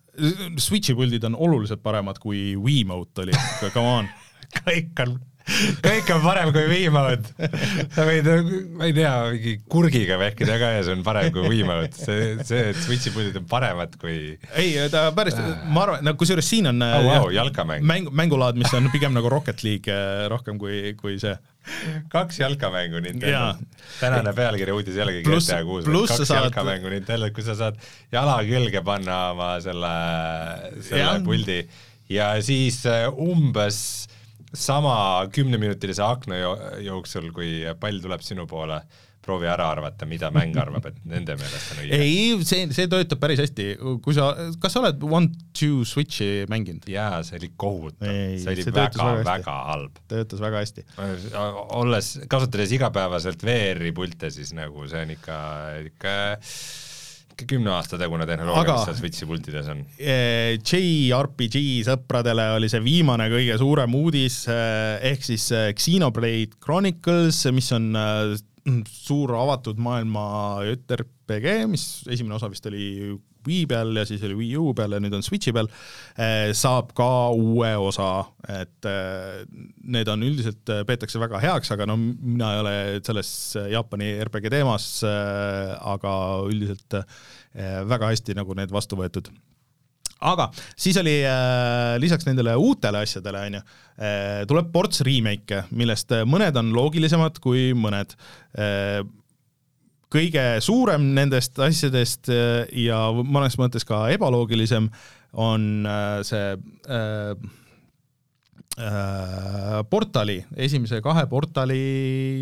Switchi puldid on oluliselt paremad kui Wiimote oli, come on kõik on kõik on parem kui Wiimote. sa võid, ma ei tea, mingi kurgiga vehkida ka ja see on parem kui Wiimote. see, see, et Switchi puldid on paremad kui. ei, ta päris, ma arvan, no kusjuures siin on oh, wow, jalkamäng. mäng, mängulaad, mis on pigem nagu Rocket League eh, rohkem kui, kui see kaks jalkamängu Nintendo. tänane pealkiri uudis jällegi GTA kuus, kaks saad... jalkamängu Nintendo, kui sa saad jala külge panna oma selle, selle ja. puldi ja siis eh, umbes sama kümneminutilise akna jooksul, kui pall tuleb sinu poole, proovi ära arvata, mida mäng arvab, et nende meelest on õige. ei, see, see töötab päris hästi, kui sa, kas sa oled one-two switch'i mänginud? jaa, see oli kohutav, see oli väga-väga halb. töötas väga hästi. olles, kasutades igapäevaselt VR-i pilte, siis nagu see on ikka ikka kümne aasta tagune tehnoloogia, mis seal Switchi pultides on. Eh, JRPG sõpradele oli see viimane kõige suurem uudis, eh, ehk siis eh, Xenoblade Chronicles, mis on suur avatud maailma JRPG, mis esimene osa vist oli Wii peal ja siis oli Wii U peal ja nüüd on Switchi peal, eh, saab ka uue osa, et eh, need on üldiselt, eh, peetakse väga heaks, aga no mina ei ole selles Jaapani RPG teemas, aga üldiselt väga hästi nagu need vastu võetud. Aga siis oli äh, lisaks nendele uutele asjadele, on ju äh,, tuleb ports remake'e, millest mõned on loogilisemad kui mõned äh, kõige suurem nendest asjadest äh, ja mõnes mõttes ka ebaloogilisem on äh, see äh, äh, portali, esimese kahe portali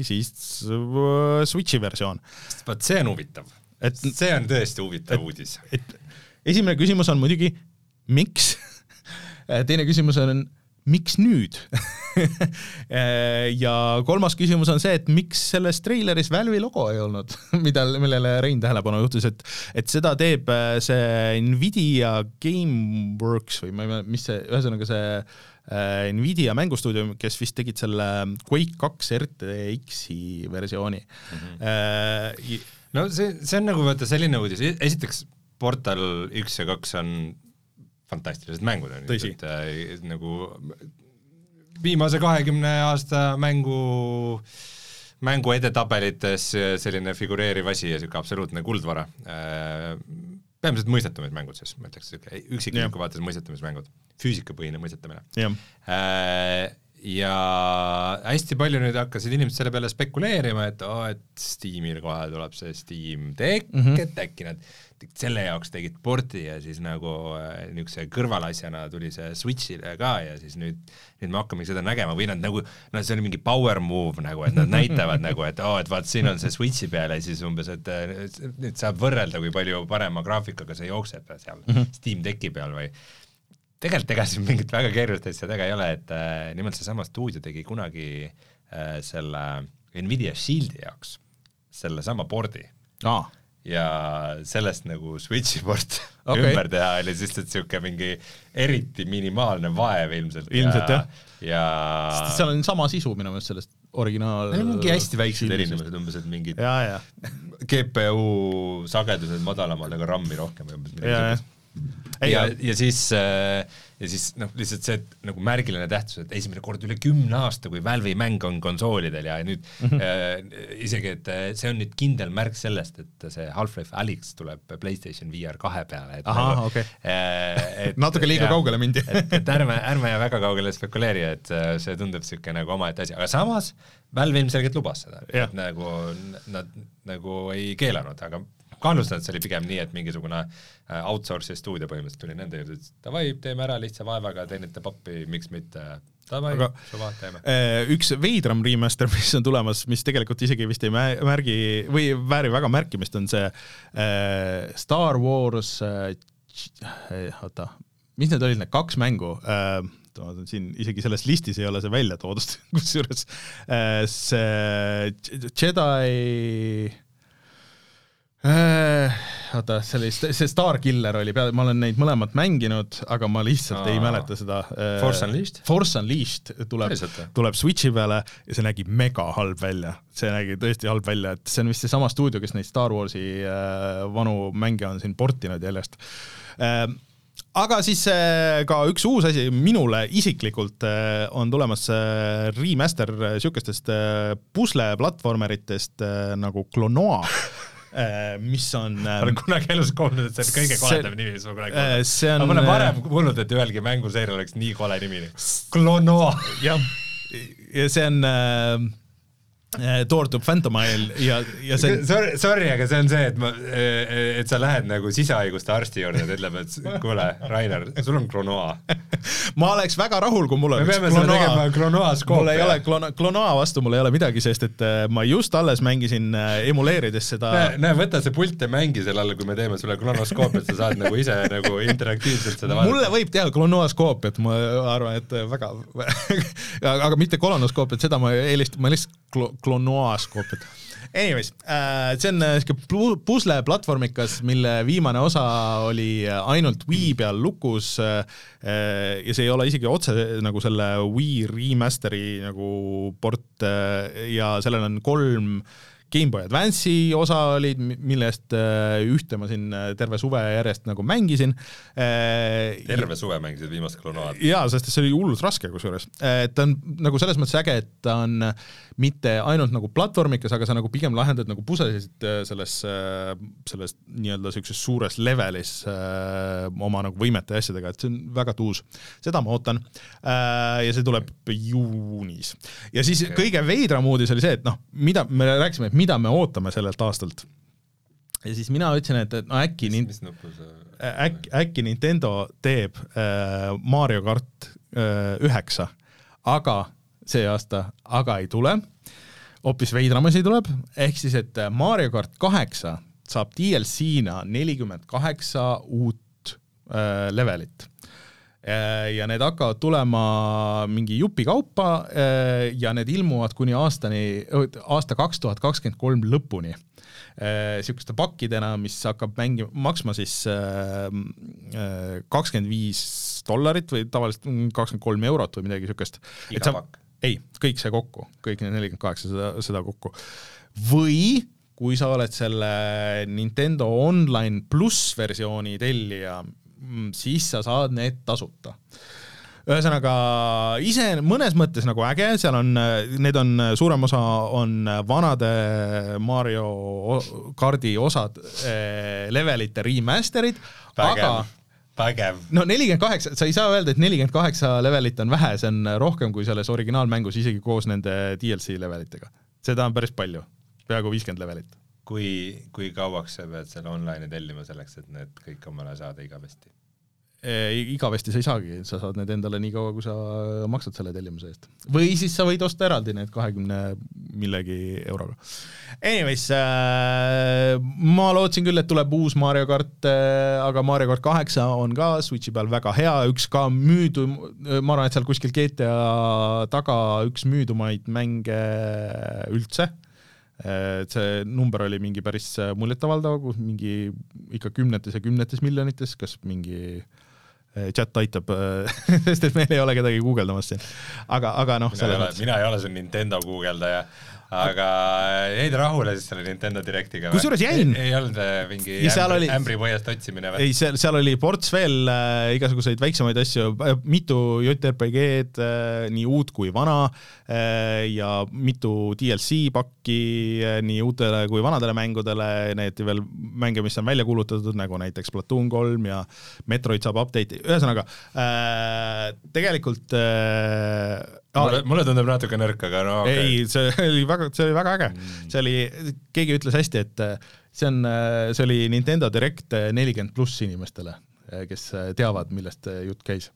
siis äh, Switchi versioon. vot see on huvitav. et see on tõesti huvitav et, uudis. et esimene küsimus on muidugi, miks teine küsimus on miks nüüd ja kolmas küsimus on see, et miks selles treileris Valve'i logo ei olnud, mida, millele Rein tähelepanu juhtis, et et seda teeb äh, see Nvidia Gameworks või ma ei mäleta, mis see, ühesõnaga see äh, Nvidia mängustuudio, kes vist tegid selle Quake kaks RTX-i versiooni mm. -hmm. Äh, no see, see on nagu vaata selline uudis, esiteks Portal üks ja kaks on fantastilised mängud on ju, et äh, nagu viimase kahekümne aasta mängu, mängu edetabelites selline figureeriv asi ja niisugune absoluutne kuldvara. Äh,. peamiselt mõistetamismängud siis, ma ütleks, niisugune üksikliku vaates mõistetamismängud, füüsikapõhine mõistetamine. Äh, ja hästi palju nüüd hakkasid inimesed selle peale spekuleerima, et oo oh,, et Steamil kohe tuleb see Steam Deck mm, -hmm. et äkki nad selle jaoks tegid porti ja siis nagu äh, niisuguse kõrvalasjana tuli see Switch'ile ka ja siis nüüd, nüüd me hakkamegi seda nägema või nad nagu, noh, see oli mingi power move nagu, et nad näitavad nagu, et oo oh,, et vaat siin on see Switch'i peal ja siis umbes, et nüüd saab võrrelda, kui palju parema graafikaga see jookseb seal mm -hmm. Steam Decki peal või tegelikult ega siin mingit väga keerulist asja taga ei ole, et äh, nimelt seesama stuudio tegi kunagi äh, selle Nvidia Shieldi jaoks sellesama pordi ah. Ja sellest nagu Switchi port okay. ümber teha oli lihtsalt niisugune mingi eriti minimaalne vaev ilmselt. ilmselt ja, jah. ja Sest seal on sama sisu minu meelest sellest originaal mingi hästi väiksed erinevused, umbes et mingid ja, ja. GPU sagedused madalamad, aga RAM-i rohkem või umbes midagi sellist ja, ja siis äh, ja siis noh, lihtsalt see nagu märgiline tähtsus, et esimene kord üle kümne aasta, kui Valve'i mäng on konsoolidel ja nüüd mm -hmm. äh, isegi, et äh, see on nüüd kindel märk sellest, et see Half-Life Alyx tuleb PlayStation VR kahe peale, et Aha, nagu, okay. äh, et natuke liiga ja, kaugele mindi et, et ärme, ärme väga kaugele spekuleeri, et äh, see tundub niisugune nagu omaette asi, aga samas Valve ilmselgelt lubas seda, et nagu nad nagu ei keelanud, aga kahtlustan, et see oli pigem nii, et mingisugune äh, outsource'i stuudio põhimõtteliselt tuli nende juurde, ütles davai, teeme ära lihtsa vaevaga, teenite pappi, miks mitte, davai, suva, teeme. Äh, üks veidram remaster, mis on tulemas, mis tegelikult isegi vist ei märgi või väärib väga märkimist, on see äh, Star Wars oota, mis need olid, need kaks mängu äh,, siin isegi selles listis ei ole see välja toodud kusjuures see Jedi oota, see oli, see Starkiller oli pea, ma olen neid mõlemat mänginud, aga ma lihtsalt Aa. ei mäleta seda. Äh, Force Unleashed? Force Unleashed tuleb, tuleb Switchi peale ja see nägi mega halb välja. see nägi tõesti halb välja, et see on vist seesama stuudio, kes neid Star Warsi äh, vanu mänge on siin portinud jäljest äh, aga siis äh, ka üks uus asi minule isiklikult äh, on tulemas äh, remaster niisugustest pusleplatvormeritest nagu Klonoa Äh, mis on ma olen ähm, kunagi elus kuulnud, et see on kõige koledam nimi, mis ma kunagi kuulnud olen. Äh, ma pole varem kuulnud, et ühelgi mänguseerial oleks nii kole nimi. Klonoa. jah, ja see on äh, toortub Phantom Isle ja, ja see sorry, sorry, aga see on see, et ma, et sa lähed nagu sisehaiguste arsti juurde, ta ütleb, et kuule, Rainer, sul on klonoa. Ma oleks väga rahul, kui mul oleks klonoa, mul ei ole klonoa, klonoa vastu mul ei ole midagi, sest et ma just alles mängisin emuleerides seda näe, näe, võta see pult ja mängi selle all, kui me teeme sulle klonoskoopi, et sa saad nagu ise nagu interaktiivselt seda vaadata. mulle võib teha klonoskoopiat, ma arvan, et väga aga mitte kolonoskoopiat, seda ma eelistan, ma lihtsalt klonoaskoopiat. Anyways äh,, see on niisugune pusle platvormikas, mille viimane osa oli ainult Wii peal lukus äh, ja see ei ole isegi otse nagu selle Wii remaster'i nagu port äh, ja sellel on kolm Game Boy Advance'i osa olid, millest ühte ma siin terve suve järjest nagu mängisin. terve suve mängisid viimast klonaali? jaa, sest see oli hullult raske kusjuures. ta on nagu selles mõttes äge, et ta on mitte ainult nagu platvormikas, aga sa nagu pigem lahendad nagu puslesid selles, selles nii-öelda niisuguses suures levelis oma nagu võimete ja asjadega, et see on väga tuus. seda ma ootan. ja see tuleb juunis. ja siis okay. kõige veidram uudis oli see, et noh, mida me rääkisime, et mida me ootame sellelt aastalt. ja siis mina ütlesin, et, et no äkki mis, mis äkki, äkki Nintendo teeb äh, Mario kart äh, üheksa, aga see aasta, aga ei tule, hoopis veidram asi tuleb, ehk siis, et Mario kart kaheksa saab DLC-na nelikümmend kaheksa uut äh, levelit Äh, ja need hakkavad tulema mingi jupi kaupa äh, ja need ilmuvad kuni aastani, aasta kaks tuhat kakskümmend kolm lõpuni äh, pakkidena, mis hakkab mängi-, maksma siis kakskümmend viis dollarit või tavaliselt kakskümmend kolm eurot või midagi niisugust. iga pakk? Ei, kõik see kokku, kõik need nelikümmend kaheksa, seda, seda kokku. või kui sa oled selle Nintendo Online pluss versiooni tellija, Mm, siis sa saad need tasuta ühesõnaga ise mõnes mõttes nagu äge, seal on, need on, suurem osa on vanade Mario kaardi osad eh, levelite remaster'id, aga vägev. no nelikümmend kaheksa, sa ei saa öelda, et nelikümmend kaheksa levelit on vähe, see on rohkem kui selles originaalmängus, isegi koos nende DLC levelitega. seda on päris palju, peaaegu viiskümmend levelit. kui, kui kauaks sa pead selle online'i tellima selleks, et need kõik omale saada igavesti? Igavesti sa ei saagi, sa saad need endale nii kaua, kui sa maksad selle tellimuse eest. või siis sa võid osta eraldi need kahekümne millegi euroga. Anyways äh,, ma lootsin küll, et tuleb uus Mario kart äh,, aga Mario kart kaheksa on ka Switchi peal väga hea, üks ka müüdu, ma arvan, et seal kuskil GTA taga üks müüdumaid mänge üldse et see number oli mingi päris muljetavaldav, kus mingi ikka kümnetes ja kümnetes miljonites, kas mingi äh, chat aitab sest et meil ei ole kedagi guugeldamas siin. aga, aga noh, selles mõttes. mina ei ole see Nintendo guugeldaja, aga jäid rahule siis selle Nintendo Directiga kusjuures jäin. ei olnud äh, mingi ämbri, oli... ämbripõiest otsimine või? ei, seal, seal oli ports veel äh, igasuguseid väiksemaid asju, mitu JRPG-d äh,, nii uut kui vana äh, ja mitu DLC pakki äh, nii uutele kui vanadele mängudele, näidati veel mänge, mis on välja kuulutatud, nagu näiteks Platoon kolm ja Metroid saab update'i, ühesõnaga äh, tegelikult äh, mulle, mulle tundub natuke nõrk, aga no okay. ei, see oli väga, see oli väga äge mm., see oli, keegi ütles hästi, et äh, see on, äh, see oli Nintendo Direct äh, nelikümmend pluss inimestele, kes teavad, millest jutt käis.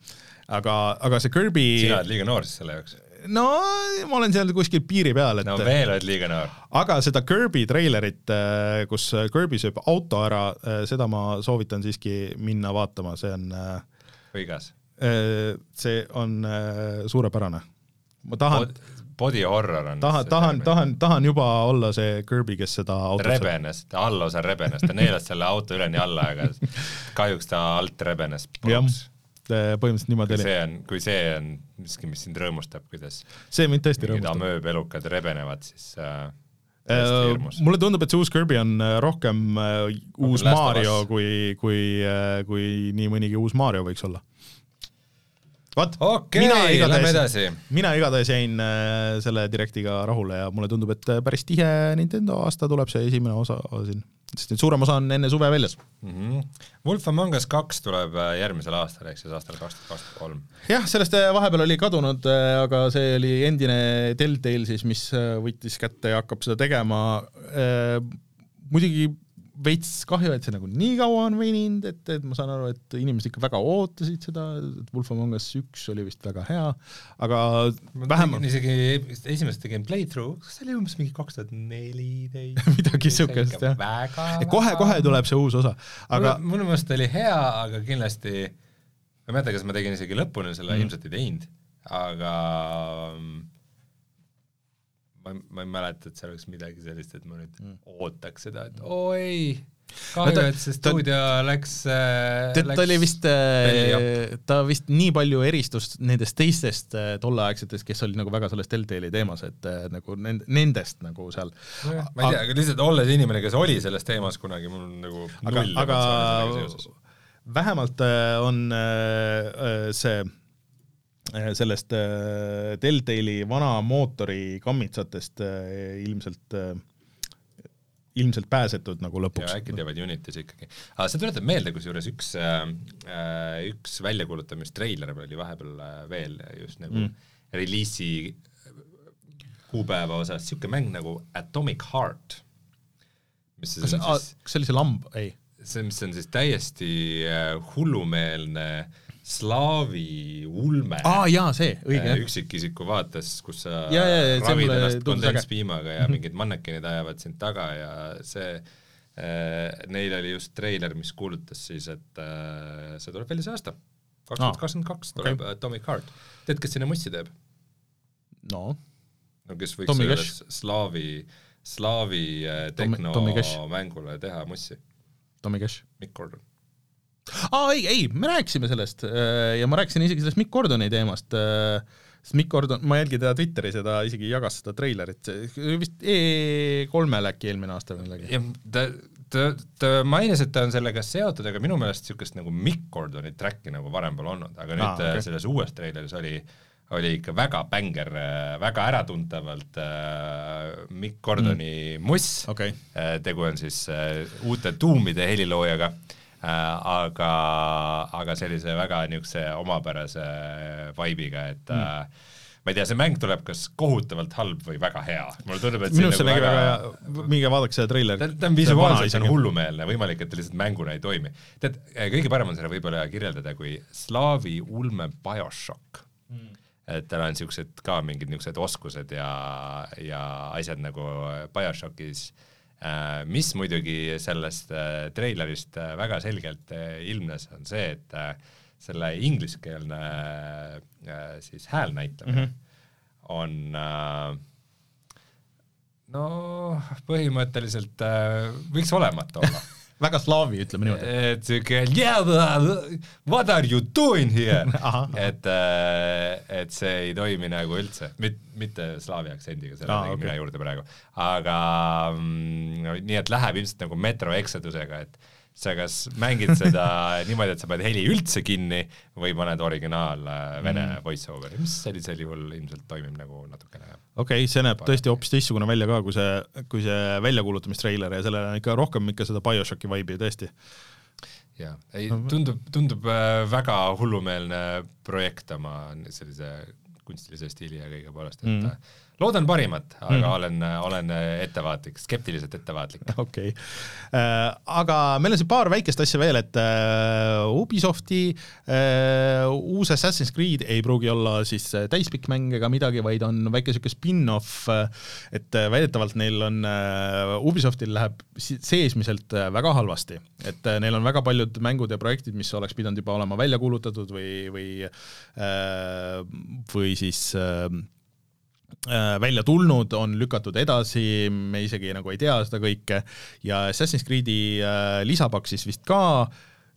aga, aga see Kirby sina oled liiga noor siis selle jaoks? no ma olen seal kuskil piiri peal, et no veel oled liiga noor. aga seda Kirby treilerit, kus Kirby sööb auto ära, seda ma soovitan siiski minna vaatama, see on võigas? see on suurepärane ma tahan body horror on tahan, tahan, tahan, tahan juba olla see Kirby, kes seda rebenes, ta allosa rebenes, ta neelas selle auto üleni alla, aga kahjuks ta alt rebenes. jah, põhimõtteliselt niimoodi oli. see on, kui see on miski, mis sind rõõmustab, kuidas see mind tõesti rõõmustab. amööbelukad rebenevad, siis äh, Uh, mulle tundub, et see uus Kirby on äh, rohkem uh, uus rohkem Mario kui, kui uh,, kui nii mõnigi uus Mario võiks olla vot okay,, mina igatahes, mina igatahes jäin äh, selle Directiga rahule ja mulle tundub, et äh, päris tihe Nintendo aasta tuleb see esimene osa siin, sest nüüd suurem osa on enne suve väljas mm. -hmm. Wolf Among Us kaks tuleb äh, järgmisel aastal, ehk siis aastal kaks tuhat kakskümmend kolm. jah, sellest vahepeal oli kadunud, aga see oli endine Telltale siis, mis võttis kätte ja hakkab seda tegema, muidugi veits kahju, et see nagu nii kaua on veninud, et, et ma saan aru, et inimesed ikka väga ootasid seda, et Wolf Among Us üks oli vist väga hea, aga vähemalt isegi esimest tegin playthrough, kas see oli umbes mingi kaks tuhat neliteist midagi siukest jah. kohe-kohe tuleb see uus osa, aga minu meelest oli hea, aga kindlasti ma ei mäleta, kas ma tegin isegi lõpuni selle mm., ilmselt ei teinud, aga mm, ma, ma ei mäleta, et seal oleks midagi sellist, et ma nüüd mm. ootaks seda, et oi, kahju, et see stuudio ta, läks äh,. ta oli vist äh,, ta vist nii palju eristus nendest teistest äh, tolleaegsetest, kes olid nagu väga selles Deltali teemas, et äh, nagu nend-, nendest nagu seal no. ma ei tea, aga lihtsalt olles inimene, kes oli selles teemas kunagi, mul on nagu aga, aga vähemalt äh, on äh, äh, see äh, sellest äh, Deltali vana mootori kammitsatest äh, ilmselt ilmselt pääsetud nagu lõpuks. äkki teevad Unitis ikkagi. aga see tuletab meelde, kusjuures üks äh,, üks väljakuulutamistreiler oli vahepeal veel just nagu mm. reliisi kuupäeva osas, niisugune mäng nagu Atomic Heart. mis see on siis? kas see oli see lamb, ei? see, mis on siis täiesti hullumeelne äh, slaavi ulme ah, jaa, see, õige jah. üksikisiku vaates, kus sa ja, ja, ja, ravid ennast kondenspiimaga ja mingid mannekenid ajavad sind taga ja see äh, neil oli just treiler, mis kuulutas siis, et äh, see tuleb välja see aasta, kaks tuhat kakskümmend kaks tuleb okay. Atomic Heart. tead, kes sinna mussi teeb? no no kes võiks selles slaavi, slaavi äh, tehno mängule teha mussi? Tommy Cash. Mikk Gordon aa ei, ei, me rääkisime sellest äh, ja ma rääkisin isegi sellest Mikk Gordoni teemast, äh, sest Mikk Gordon, ma jälgin teda Twitteris ja ta isegi jagas seda treilerit, vist E3-l äkki eelmine aasta või midagi. jah, ta, ta, ta mainis, et ta on sellega seotud, aga minu meelest niisugust nagu Mikk Gordoni track'i nagu varem pole olnud, aga nüüd ah, okay. selles uues treileris oli oli ikka väga bänger, väga äratuntavalt äh, Mikk Gordoni mm. muss okay., tegu on siis äh, uute tuumide heliloojaga äh,, Äh, aga, aga sellise väga niisuguse omapärase vibe'iga, et mm. ma ei tea, see mäng tuleb kas kohutavalt halb või väga hea. mulle tundub, et minu arust see nägi väga hea, minge vaadake seda treilerit. ta on visuaalselt on hullumeelne, võimalik, et ta lihtsalt mänguna ei toimi. tead, kõige parem on seda võib-olla kirjeldada kui slaavi ulme BioShock mm et tal on niisugused ka mingid niisugused oskused ja, ja asjad nagu BioShockis äh, Äh, mis muidugi sellest äh, treilerist äh, väga selgelt ilmnes, on see, et selle ingliskeelne siis häälnäitlemine mm -hmm. on no põhimõtteliselt võiks olemata olla väga slaavi, ütleme niimoodi. et siuke yeah, what are you doing here et, äh, et see ei toimi nagu üldse, mit-, mitte slaavi aktsendiga, selle tegin okay. mina juurde praegu, aga mm, no, nii et läheb ilmselt nagu Metro Exodusega, et sa kas mängid seda niimoodi, et sa paned heli üldse kinni või paned originaal äh, vene mm. voice over'i, mis sellisel juhul ilmselt toimib nagu natukene okei okay,, see näeb tõesti hoopis teistsugune välja ka, kui see, kui see väljakuulutamistreiler ja sellel on ikka rohkem ikka seda BioShocki vibe'i tõesti. jaa, ei tundub, tundub äh, väga hullumeelne projekt oma sellise kunstilise stiili ja kõige poolest, et mm loodan parimat, aga mm. olen, olen ettevaatlik, skeptiliselt ettevaatlik. okei okay. äh,, aga meil on siin paar väikest asja veel, et äh, Ubisofti äh, uus Assassin's Creed ei pruugi olla siis äh, täispikk mäng ega midagi, vaid on väike siuke spin-off äh,, et äh, väidetavalt neil on äh,, Ubisoftil läheb seesmiselt äh, väga halvasti, et äh, neil on väga paljud mängud ja projektid, mis oleks pidanud juba olema välja kuulutatud või, või äh, või siis äh, Äh, välja tulnud, on lükatud edasi, me isegi nagu ei tea seda kõike ja Assassin's Creed'i äh, lisapakk siis vist ka,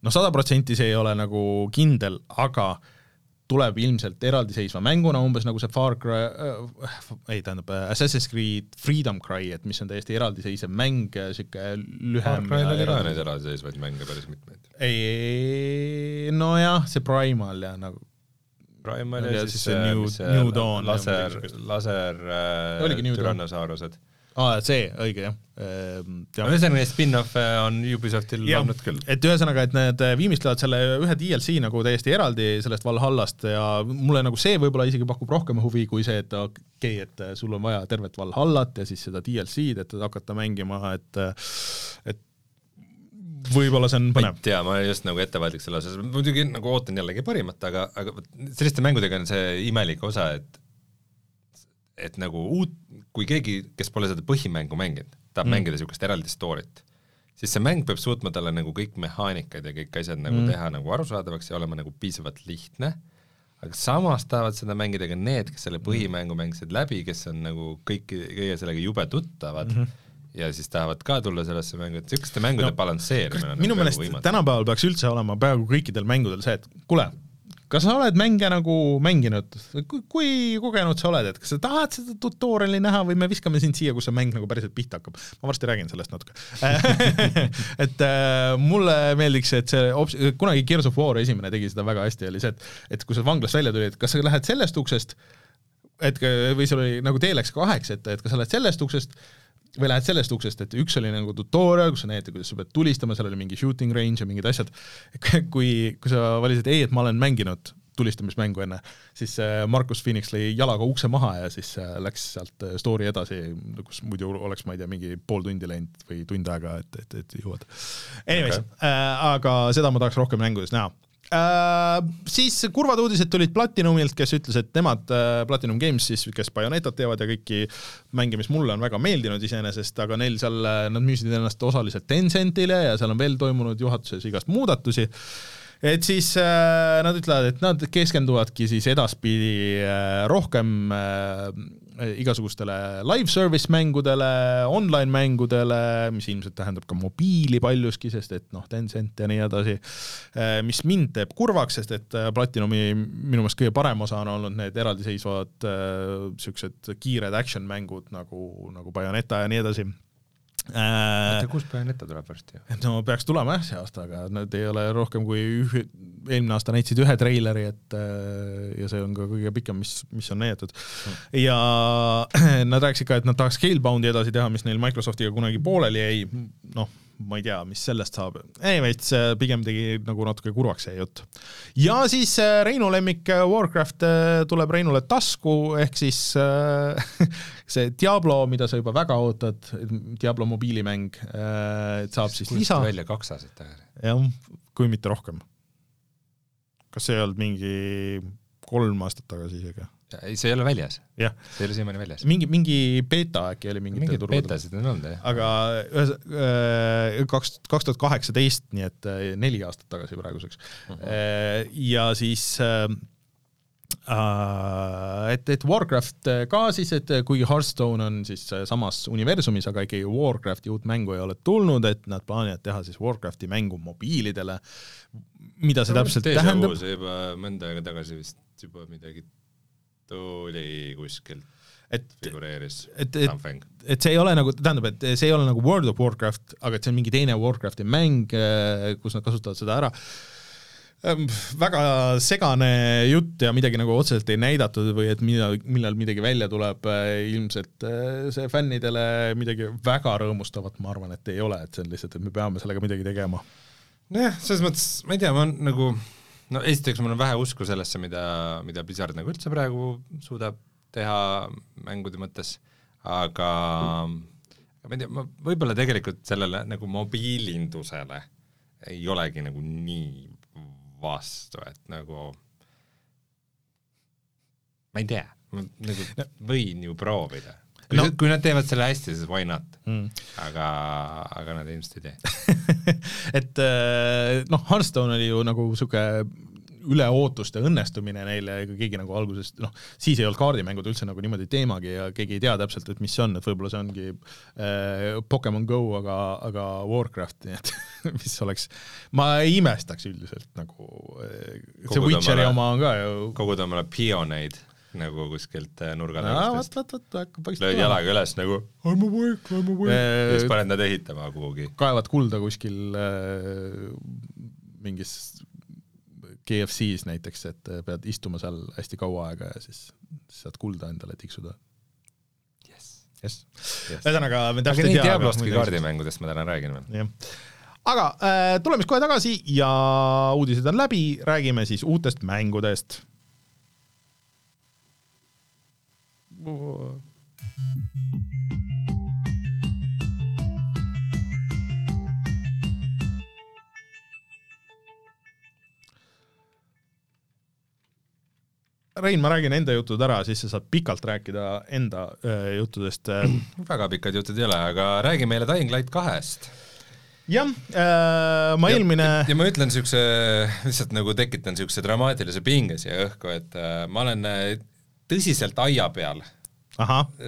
noh, sada protsenti see ei ole nagu kindel, aga tuleb ilmselt eraldiseisva mänguna, umbes nagu see Far Cry äh,, ei tähendab Assassin's Creed Freedom Cry, et mis on täiesti eraldiseisev mäng, niisugune lühem Far Cry'l oli ka neid eraldiseisvaid mänge päris mitmeid. ei, nojah, see Primal ja nagu Primal ja, ja siis see New, New Dawn. laser, laser äh, türannosaurused. aa, see, õige jah ehm,. ühesõnaga neid spin-off'e on Ubisoftil olnud küll. et ühesõnaga, et need viimistlevad selle ühe DLC nagu täiesti eraldi sellest Valhallast ja mulle nagu see võib-olla isegi pakub rohkem huvi kui see, et okei okay,, et sul on vaja tervet Valhallat ja siis seda DLC-d, et hakata mängima, et et võib-olla see on põnev. tea, ma olen just nagu ettevaatlik selle osas, muidugi nagu ootan jällegi parimat, aga, aga selliste mängudega on see imelik osa, et et nagu uut, kui keegi, kes pole seda põhimängu mänginud, tahab mm. mängida niisugust eraldi story't, siis see mäng peab suutma talle nagu kõik mehaanikad ja kõik asjad nagu mm. teha nagu arusaadavaks ja olema nagu piisavalt lihtne, aga samas tahavad seda mängida ka need, kes selle põhimängu mängisid läbi, kes on nagu kõiki, kõige sellega jube tuttavad mm, -hmm ja siis tahavad ka tulla sellesse mängu, et niisuguste mängude no, balansseerimine on minu nagu meelest tänapäeval peaks üldse olema peaaegu kõikidel mängudel see, et kuule, kas sa oled mänge nagu mänginud, kui kogenud sa oled, et kas sa tahad seda tutorial'i näha või me viskame sind siia, kus see mäng nagu päriselt pihta hakkab? ma varsti räägin sellest natuke. Et äh, mulle meeldiks, et see ops-, kunagi Gears of War esimene tegi seda väga hästi, oli see, et et kui sa vanglast välja tulid, kas sa lähed sellest uksest, et või sul oli nagu tee läks kaheks ette, et kas sa lähed sellest uksest või lähed sellest uksest, et üks oli nagu tutorial, kus sa näitad, kuidas sa pead tulistama, seal oli mingi shooting range ja mingid asjad, kui, kui sa valisid ei, et ma olen mänginud tulistamismängu enne, siis äh, Markus Phoenix lõi jalaga ukse maha ja siis äh, läks sealt äh, story edasi, kus muidu oleks, ma ei tea, mingi pool tundi läinud või tund aega, et, et, et jõuad. Anyways okay. äh,, aga seda ma tahaks rohkem mängudes näha Äh, siis kurvad uudised tulid Platinumilt, kes ütles, et nemad äh,, Platinum Games siis, kes Bayonetat teevad ja kõiki mänge, mis mulle on väga meeldinud iseenesest, aga neil seal, äh, nad müüsid ennast osaliselt Tencentile ja seal on veel toimunud juhatuses igast muudatusi. Et siis äh, nad ütlevad, et nad keskenduvadki siis edaspidi äh, rohkem äh, igasugustele live service mängudele, online mängudele, mis ilmselt tähendab ka mobiili paljuski, sest et noh, Tencent ja nii edasi, äh, mis mind teeb kurvaks, sest et äh, Platinumi minu meelest kõige parem osa on olnud need eraldiseisvad niisugused äh, kiired action mängud nagu, nagu Bayoneta ja nii edasi oota, kus Bayoneta tuleb varsti? no peaks tulema jah see aasta, aga nad ei ole rohkem kui ühe, eelmine aasta näitasid ühe treileri, et äh, ja see on ka kõige pikem, mis, mis on näidatud mm.. ja nad rääkisid ka, et nad tahaks Scalebound'i edasi teha, mis neil Microsoftiga kunagi pooleli jäi, noh ma ei tea, mis sellest saab. Anyways, pigem tegi nagu natuke kurvaks see jutt. ja siis äh, Reinu lemmik äh, Warcraft äh, tuleb Reinule tasku, ehk siis see Diablo, mida sa juba väga ootad, Diablo mobiilimäng, saab siis lisa. välja kaks aastat tagasi. jah, kui mitte rohkem. kas see ei olnud mingi kolm aastat tagasi isegi? Ei, see ei ole väljas. see ei ole siiamaani väljas. mingi, mingi beeta äkki oli mingitel mingid beetasid on olnud, jah. aga ühes, äh, kaks, kaks tuhat kaheksateist, nii et äh, neli aastat tagasi praeguseks uh. Mhm. -huh. ja siis et, et Warcraft ka siis, et kuigi Hearthstone on siis samas universumis, aga ikkagi Warcrafti uut mängu ei ole tulnud, et nad plaanivad teha siis Warcrafti mängu mobiilidele. mida see no, täpselt tähendab? see juba mõnda aega tagasi vist juba midagi tuli kuskilt et figureeris et, et, et see ei ole nagu, tähendab, et see ei ole nagu World of Warcraft, aga et see on mingi teine Warcrafti mäng, äh, kus nad kasutavad seda ära. Ähm, väga segane jutt ja midagi nagu otseselt ei näidatud või et millal, millal midagi välja tuleb, äh, ilmselt äh, see fännidele midagi väga rõõmustavat, ma arvan, et ei ole, et see on lihtsalt, et me peame sellega midagi tegema. nojah, selles mõttes, ma ei tea, ma nagu no esiteks mul on vähe usku sellesse, mida, mida Blizzard nagu üldse praegu suudab teha mängude mõttes, aga ma ei tea, ma võib-olla tegelikult sellele nagu mobiilindusele ei olegi nagu nii vastu, et nagu ma ei tea, ma nagu võin ju proovida. Kui no. kui nad teevad selle hästi, siis why not mm., aga, aga nad ilmselt ei tee et äh, noh, Hearthstone oli ju nagu niisugune üle ootuste õnnestumine neile, ega keegi nagu alguses noh, siis ei olnud kaardimängud üldse nagu niimoodi teemagi ja keegi ei tea täpselt, et mis see on, et võib-olla see ongi äh, Pokemon Go, aga, aga Warcraft, nii et mis oleks, ma ei imestaks üldiselt nagu äh,, see Witcheri oma on ka ju koguda omale pioneid nagu kuskilt äh, nurga tagant. vot, vot, vot, hakkab paistma. lööd jalaga üles nagu I m awake, I m awake äh,. ja siis paned nad ehitama kuhugi. kaevad kulda kuskil äh, mingis KFC-s näiteks, et pead istuma seal hästi kaua aega ja siis saad kulda endale tiksuda. jess. ühesõnaga, me täpselt ei tea. Diablostki kaardimängudest ma täna räägin veel. aga äh, tuleme siis kohe tagasi ja uudised on läbi, räägime siis uutest mängudest. Rein, ma räägin enda jutud ära, siis sa saad pikalt rääkida enda äh, juttudest äh.. väga pikad jutud ei ole, aga räägi meile Dying Light kahest. jah äh,, ma ja, eelmine ja ma ütlen niisuguse, lihtsalt nagu tekitan niisuguse dramaatilise pinge siia õhku, et äh, ma olen äh, tõsiselt aia peal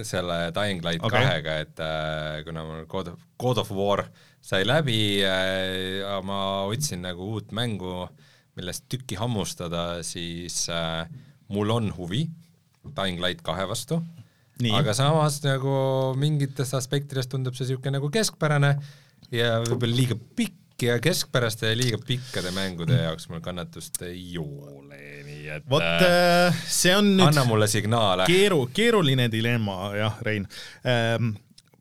selle Dying Light okay. kahega, et äh, kuna mul God of, God of War sai läbi äh,, ma otsin nagu uut mängu, millest tükki hammustada, siis äh, mul on huvi Dying Light kahe vastu, aga samas nagu mingitest aspektidest tundub see niisugune nagu keskpärane ja võib-olla liiga pikk ja keskpäraste ja liiga pikkade mängude jaoks mul kannatust ei ole, nii et vot äh, äh, see on nüüd anna mulle signaale. keeru, keeruline dilemma jah, Rein ähm,.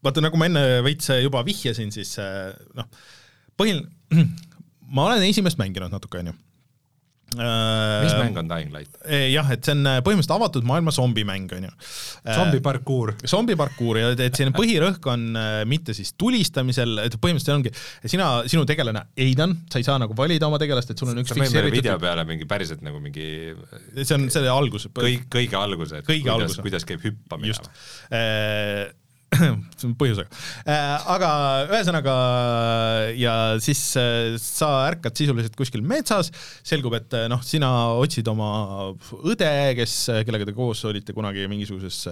vaata, nagu ma enne veits juba vihjasin, siis äh, noh, põhiline, ma olen esimest mänginud natuke, onju mis mäng on Dying Light? Eh, jah, et see on eh, põhimõtteliselt avatud maailma zombimäng, on ju. zombi parkuur. zombi parkuur ja et siin põhirõhk on mitte siis tulistamisel, et põhimõtteliselt ongi, sina, sinu tegelane Aidan, sa ei saa nagu valida oma tegelast, et sul on üks fikseeritud video peale mingi päriselt nagu mingi see on selle algus. kõik, kõige algus, et kõige kuidas, kuidas käib hüppamine. just see on põhjusega äh,. aga ühesõnaga ja siis äh, sa ärkad sisuliselt kuskil metsas, selgub, et äh, noh, sina otsid oma õde, kes, kellega te koos olite kunagi mingisuguses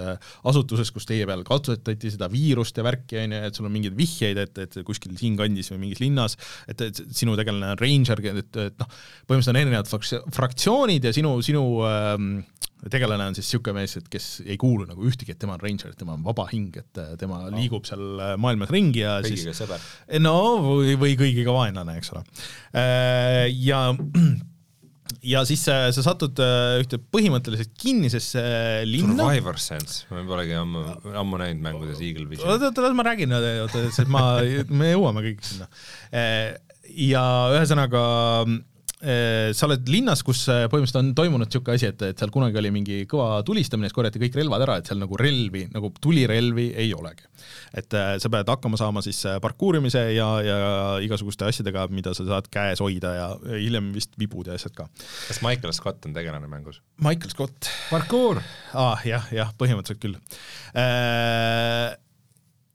asutuses, kus teie peal katsetati seda viirust ja värki, on ju, et sul on mingeid vihjeid, et, et kuskil siinkandis või mingis linnas, et, et sinu tegelane on ranger, et, et noh, põhimõtteliselt on erinevad fraktsioonid ja sinu, sinu ähm, tegelane on siis niisugune mees, et kes ei kuulu nagu ühtegi, et tema on ranger, tema on vaba hing, et äh, tema no. liigub seal äh, maailmas ringi ja kõigiga siis sõber. no või, või kõigiga vaenlane, eks ole. Äh, ja ja siis sa, sa satud ühte põhimõtteliselt kinnisesse linna. Survivor Sense, ma polegi ammu, ammu näinud mängudes Eagle Vision. oota, oota, las ma räägin, oota, sest ma, me jõuame kõik sinna. ja ühesõnaga sa oled linnas, kus äh, põhimõtteliselt on toimunud niisugune asi, et, et seal kunagi oli mingi kõva tulistamine, siis korjati kõik relvad ära, et seal nagu relvi, nagu tulirelvi ei olegi. et äh, sa pead hakkama saama siis parkuurimise ja, ja igasuguste asjadega, mida sa saad käes hoida ja hiljem vist vibud ja asjad ka. kas Michael Scott on tegelane mängus? Michael Scott. parkuur ah,. jah, jah, põhimõtteliselt küll äh,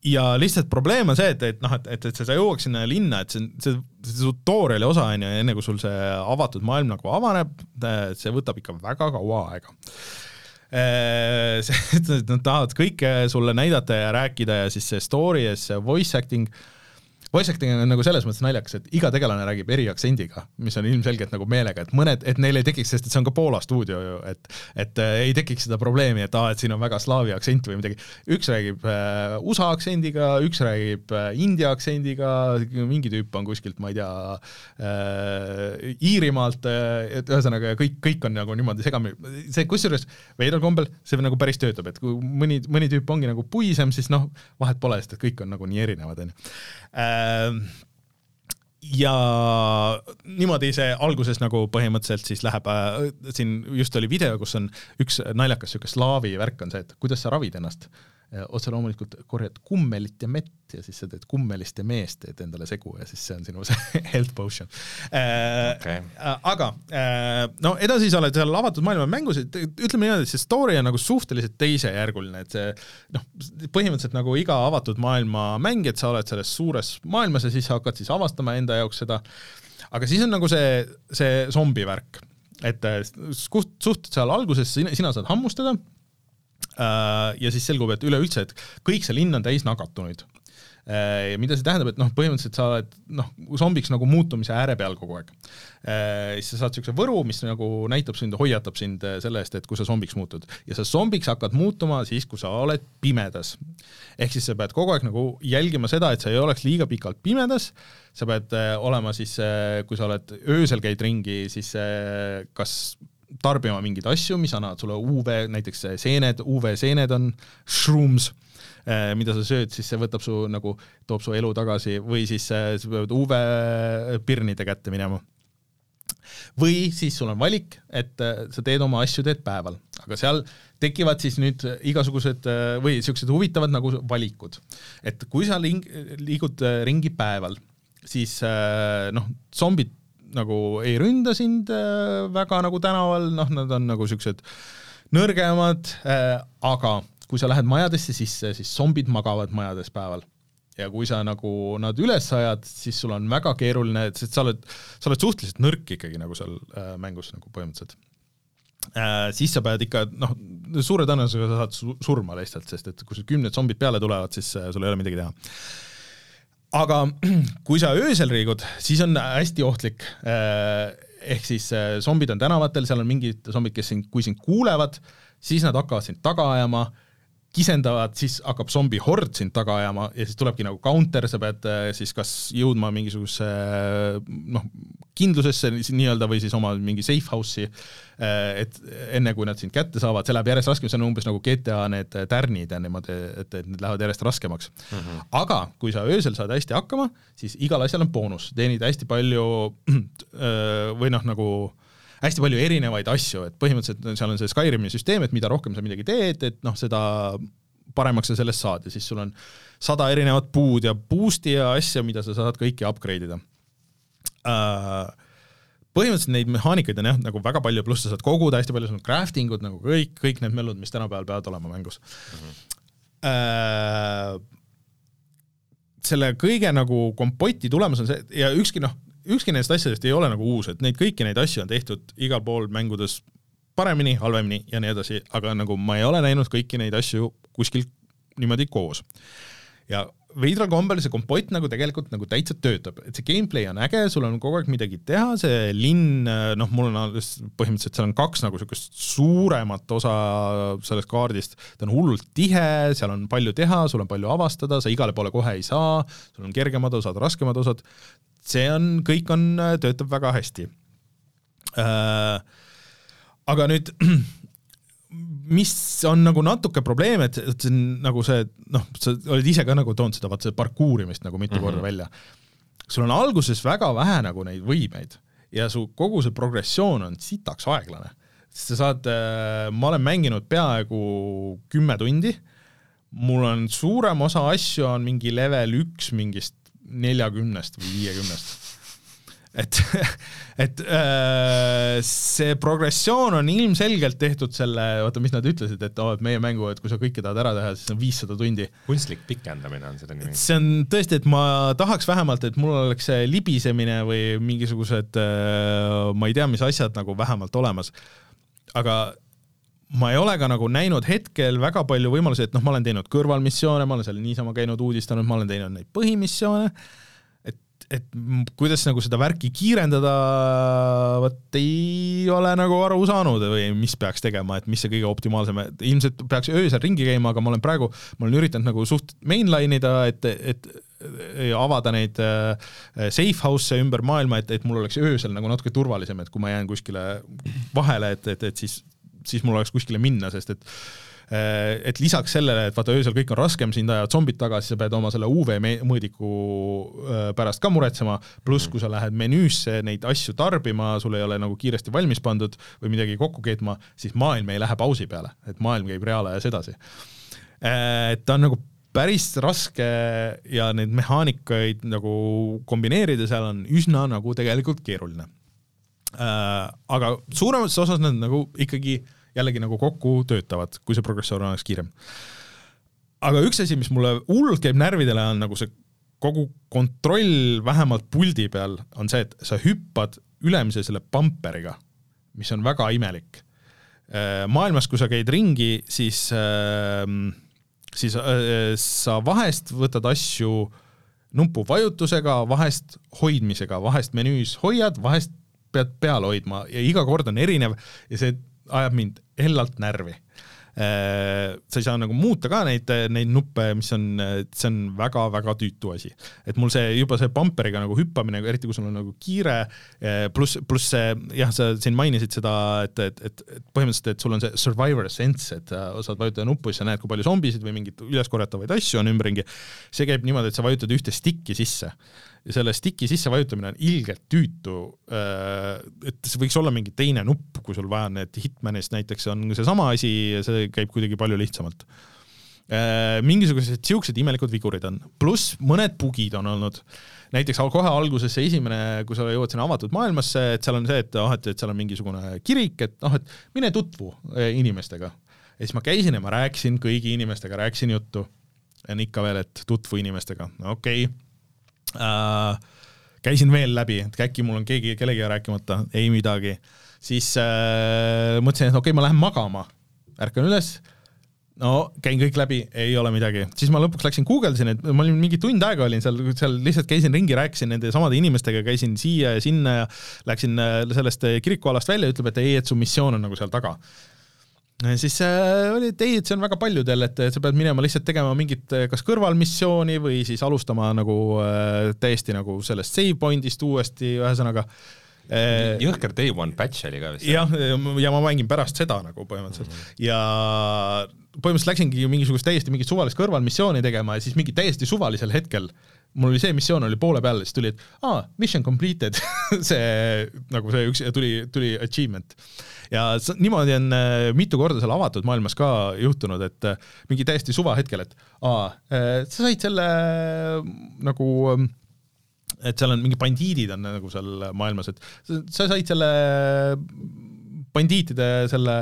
ja lihtsalt probleem on see, et, et noh, et, et, et sa jõuaks sinna linna, et see, see, see tutorial'i osa on ju, enne kui sul see avatud maailm nagu avaneb, see võtab ikka väga kaua aega. Äh, see, et nad tahavad kõike sulle näidata ja rääkida ja siis see story ja see voice acting voice acting on nagu selles mõttes naljakas, et iga tegelane räägib eri aktsendiga, mis on ilmselgelt nagu meelega, et mõned, et neil ei tekiks, sest et see on ka Poola stuudio ju, et et äh, ei tekiks seda probleemi, et aa, et siin on väga slaavi aktsent või midagi. üks räägib äh, USA aktsendiga, üks räägib äh, India aktsendiga, mingi tüüp on kuskilt, ma ei tea äh,, Iirimaalt äh,, et ühesõnaga kõik, kõik on nagu niimoodi segamini, see kusjuures veidral kombel see nagu päris töötab, et kui mõni, mõni tüüp ongi nagu puisem, siis noh, vahet pole, sest et kõik on nagu nii erinevad, on ju Ehm, ja niimoodi see alguses nagu põhimõtteliselt siis läheb äh,, siin just oli video, kus on üks naljakas niisugune slaavi värk on see, et kuidas sa ravid ennast otse loomulikult korjad kummelit ja mett ja siis sa teed kummelist ja meest, teed endale segu ja siis see on sinu see health potion. Äh, okay.. aga äh, no edasi sa oled seal avatud maailma mängus, et ütleme niimoodi, et see story on nagu suhteliselt teisejärguline, et see noh, põhimõtteliselt nagu iga avatud maailma mäng, et sa oled selles suures maailmas ja siis sa hakkad siis avastama enda jaoks seda, aga siis on nagu see, see zombi värk, et suht seal alguses sina, sina saad hammustada Äh, ja siis selgub, et üleüldse, et kõik see linn on täis nakatunuid. Äh, ja mida see tähendab, et noh, põhimõtteliselt sa oled noh, zombiks nagu muutumise ääre peal kogu aeg. Äh, siis sa saad niisuguse võru, mis nagu näitab sind, hoiatab sind selle eest, et kui sa zombiks muutud. ja sa zombiks hakkad muutuma siis, kui sa oled pimedas. ehk siis sa pead kogu aeg nagu jälgima seda, et sa ei oleks liiga pikalt pimedas, sa pead olema siis, kui sa oled, öösel käid ringi, siis kas tarbima mingeid asju, mis annavad sulle UV, näiteks seened, UV-seened on shrooms, eh, mida sa sööd, siis see võtab su nagu, toob su elu tagasi või siis eh, sa pead UV-pirnide kätte minema. või siis sul on valik, et eh, sa teed oma asju, teed päeval, aga seal tekivad siis nüüd igasugused või niisugused huvitavad nagu valikud. et kui sa ling-, liigud ringi päeval, siis noh, zombid nagu ei ründa sind äh, väga nagu tänaval, noh, nad on nagu siuksed nõrgemad äh,, aga kui sa lähed majadesse sisse, siis zombid magavad majades päeval. ja kui sa nagu nad üles ajad, siis sul on väga keeruline, sest sa oled, sa oled suhteliselt nõrk ikkagi nagu seal äh, mängus nagu põhimõtteliselt äh,. siis sa pead ikka noh, suure tõenäosusega sa saad surma lihtsalt, sest et kui sul kümned zombid peale tulevad, siis äh, sul ei ole midagi teha. Aga kui sa öösel liigud, siis on hästi ohtlik. Äh, ehk siis zombid on tänavatel, seal on mingid zombid, kes sind, kui sind kuulevad, siis nad hakkavad sind taga ajama kisendavad, siis hakkab zombi hord sind taga ajama ja siis tulebki nagu counter, sa pead äh, siis kas jõudma mingisugusesse noh, kindlusesse nii-öelda või siis oma mingi safe house'i, äh, et enne kui nad sind kätte saavad, see läheb järjest raskemaks, see on umbes nagu GTA need tärnid ja niimoodi, et, et need lähevad järjest raskemaks mm. -hmm. aga kui sa öösel saad hästi hakkama, siis igal asjal on boonus, teenid hästi palju äh, või noh, nagu hästi palju erinevaid asju, et põhimõtteliselt seal on see Skyrimi süsteem, et mida rohkem sa midagi teed, et noh, seda paremaks sa sellest saad ja siis sul on sada erinevat puud ja boost'i ja asja, mida sa saad kõiki upgrade ida uh, põhimõtteliselt neid mehaanikaid on jah, nagu väga palju, pluss sa saad koguda hästi palju, sul on crafting ud nagu kõik, kõik need möllud, mis tänapäeval peavad olema mängus mm. -hmm. Uh, selle kõige nagu kompoti tulemus on see, ja ükski noh, ükski nendest asjadest ei ole nagu uus, et neid kõiki neid asju on tehtud igal pool mängudes paremini, halvemini ja nii edasi, aga nagu ma ei ole näinud kõiki neid asju kuskil niimoodi koos. ja veidral kombel see kompott nagu tegelikult nagu täitsa töötab, et see gameplay on äge, sul on kogu aeg midagi teha, see linn, noh, mul on alles põhimõtteliselt seal on kaks nagu niisugust suuremat osa sellest kaardist, ta on hullult tihe, seal on palju teha, sul on palju avastada, sa igale poole kohe ei saa, sul on kergemad osad, raskemad osad, see on, kõik on, töötab väga hästi äh,. aga nüüd mis on nagu natuke probleem, et, et see on nagu see noh, sa oled ise ka nagu toonud seda, vaata seda parkuurimist nagu mitu mm -hmm. korda välja. sul on alguses väga vähe nagu neid võimeid ja su kogu see progressioon on sitaks aeglane. sa saad äh,, ma olen mänginud peaaegu kümme tundi, mul on suurem osa asju on mingi level üks mingist neljakümnest või viiekümnest et, et äh, see progressioon on ilmselgelt tehtud selle, oota, mis nad ütlesid, et oo oh,, et meie mängu, et kui sa kõike tahad ära teha, siis on viissada tundi. kunstlik pikendamine on selle nimi. see on tõesti, et ma tahaks vähemalt, et mul oleks see libisemine või mingisugused äh, ma ei tea, mis asjad nagu vähemalt olemas, aga ma ei ole ka nagu näinud hetkel väga palju võimalusi, et noh, ma olen teinud kõrvalmissioone, ma olen seal niisama käinud uudistanud, ma olen teinud neid põhimissioone. Et kuidas nagu seda värki kiirendada, vot ei ole nagu aru saanud või mis peaks tegema, et mis see kõige optimaalsem, et ilmselt peaks öösel ringi käima, aga ma olen praegu, ma olen üritanud nagu suht mainline ida, et, et avada neid äh, safe house'e ümber maailma, et, et mul oleks öösel nagu natuke turvalisem, et kui ma jään kuskile vahele, et, et, et siis, siis mul oleks kuskile minna, sest et Äh, et lisaks sellele, et vaata öösel kõik on raskem, sind ajavad zombid taga, siis sa pead oma selle UV mõõdiku äh, pärast ka muretsema, pluss kui sa lähed menüüsse neid asju tarbima, sul ei ole nagu kiiresti valmis pandud või midagi kokku keetma, siis maailm ei lähe pausi peale, et maailm käib reaalajas edasi. Äh, et ta on nagu päris raske ja neid mehaanikaid nagu kombineerida seal on üsna nagu tegelikult keeruline. aga suuremas osas nad nagu ikkagi äh, jällegi nagu kokku töötavad, kui see progressioon oleks kiirem. aga üks asi, mis mulle hullult käib närvidele, on nagu see kogu kontroll vähemalt puldi peal on see, et sa hüppad ülemise selle pumperiga, mis on väga imelik. Äh, maailmas, kui sa käid ringi, siis, ähm, siis äh, sa vahest võtad asju nupuvajutusega, vahest hoidmisega, vahest menüüs hoiad, vahest pead peal hoidma ja iga kord on erinev ja see ajab mind hellalt närvi äh, sa ei saa nagu muuta ka neid, neid nuppe, mis on, see on väga-väga tüütu asi. et mul see juba see pumperiga nagu hüppamine, eriti kui sul on nagu kiire, äh, pluss, pluss see jah, sa siin mainisid seda, et, et, et, et põhimõtteliselt, et sul on see survivor sense, et sa saad vajutada nuppu, siis sa näed, kui palju zombisid või mingeid üleskorjatavaid asju on ümberringi. see käib niimoodi, et sa vajutad ühte stick'i sisse ja selle stick'i sisse vajutamine on ilgelt tüütu. Äh, et see võiks olla mingi teine nupp, kui sul vaja on, et Hitmanist näiteks on seesama asi see käib kuidagi palju lihtsamalt. Äh, mingisugused siuksed imelikud vigurid on, pluss mõned bugid on olnud näiteks kohe alguses see esimene, kui sa jõuad sinna avatud maailmasse, et seal on see, et ah, et, et seal on mingisugune kirik, et noh, et mine tutvu äh, inimestega. ja siis ma käisin ja ma rääkisin kõigi inimestega, rääkisin juttu. ja ikka veel, et tutvu inimestega, okei okay äh,. käisin veel läbi, et äkki mul on keegi, kellegagi rääkimata, ei midagi. siis äh, mõtlesin, et okei okay,, ma lähen magama. ärkan üles no käin kõik läbi, ei ole midagi, siis ma lõpuks läksin guugeldasin, et ma olin mingi tund aega olin seal, seal lihtsalt käisin ringi, rääkisin nende samade inimestega, käisin siia ja sinna ja läksin äh, sellest kirikualast välja, ütleb, et ei, et su missioon on nagu seal taga. Siis äh, oli, et ei, et see on väga paljudel, et sa pead minema lihtsalt tegema mingit äh, kas kõrvalmissiooni või siis alustama nagu äh, täiesti nagu sellest save point'ist uuesti, ühesõnaga jõhker day one patch oli ka vist. jah, ja ma mängin pärast seda nagu põhimõtteliselt mm -hmm. ja põhimõtteliselt läksingi mingisugust täiesti mingit suvalist kõrvalmissiooni tegema ja siis mingi täiesti suvalisel hetkel mul oli see missioon oli poole peal siis tuli, et aa, mission completed see nagu see üks, tuli, tuli achievement. ja niimoodi on äh, mitu korda seal avatud maailmas ka juhtunud, et äh, mingi täiesti suvahetkel, et aa, äh, sa said selle nagu et seal on mingi bandiidid on nagu seal maailmas, et sa said selle bandiitide selle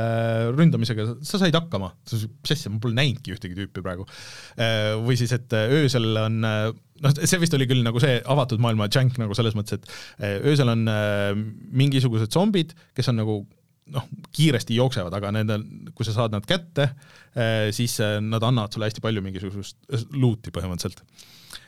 ründamisega, sa said hakkama, mis asja, ma pole näinudki ühtegi tüüpi praegu. Äh, või siis, et äh, öösel on, äh, noh, see vist oli küll nagu see avatud maailma jank nagu selles mõttes, et öösel on mingisugused zombid, kes on nagu noh, kiiresti jooksevad, aga nende, kui sa saad nad kätte, siis nad annavad sulle hästi palju mingisugust loot'i põhimõtteliselt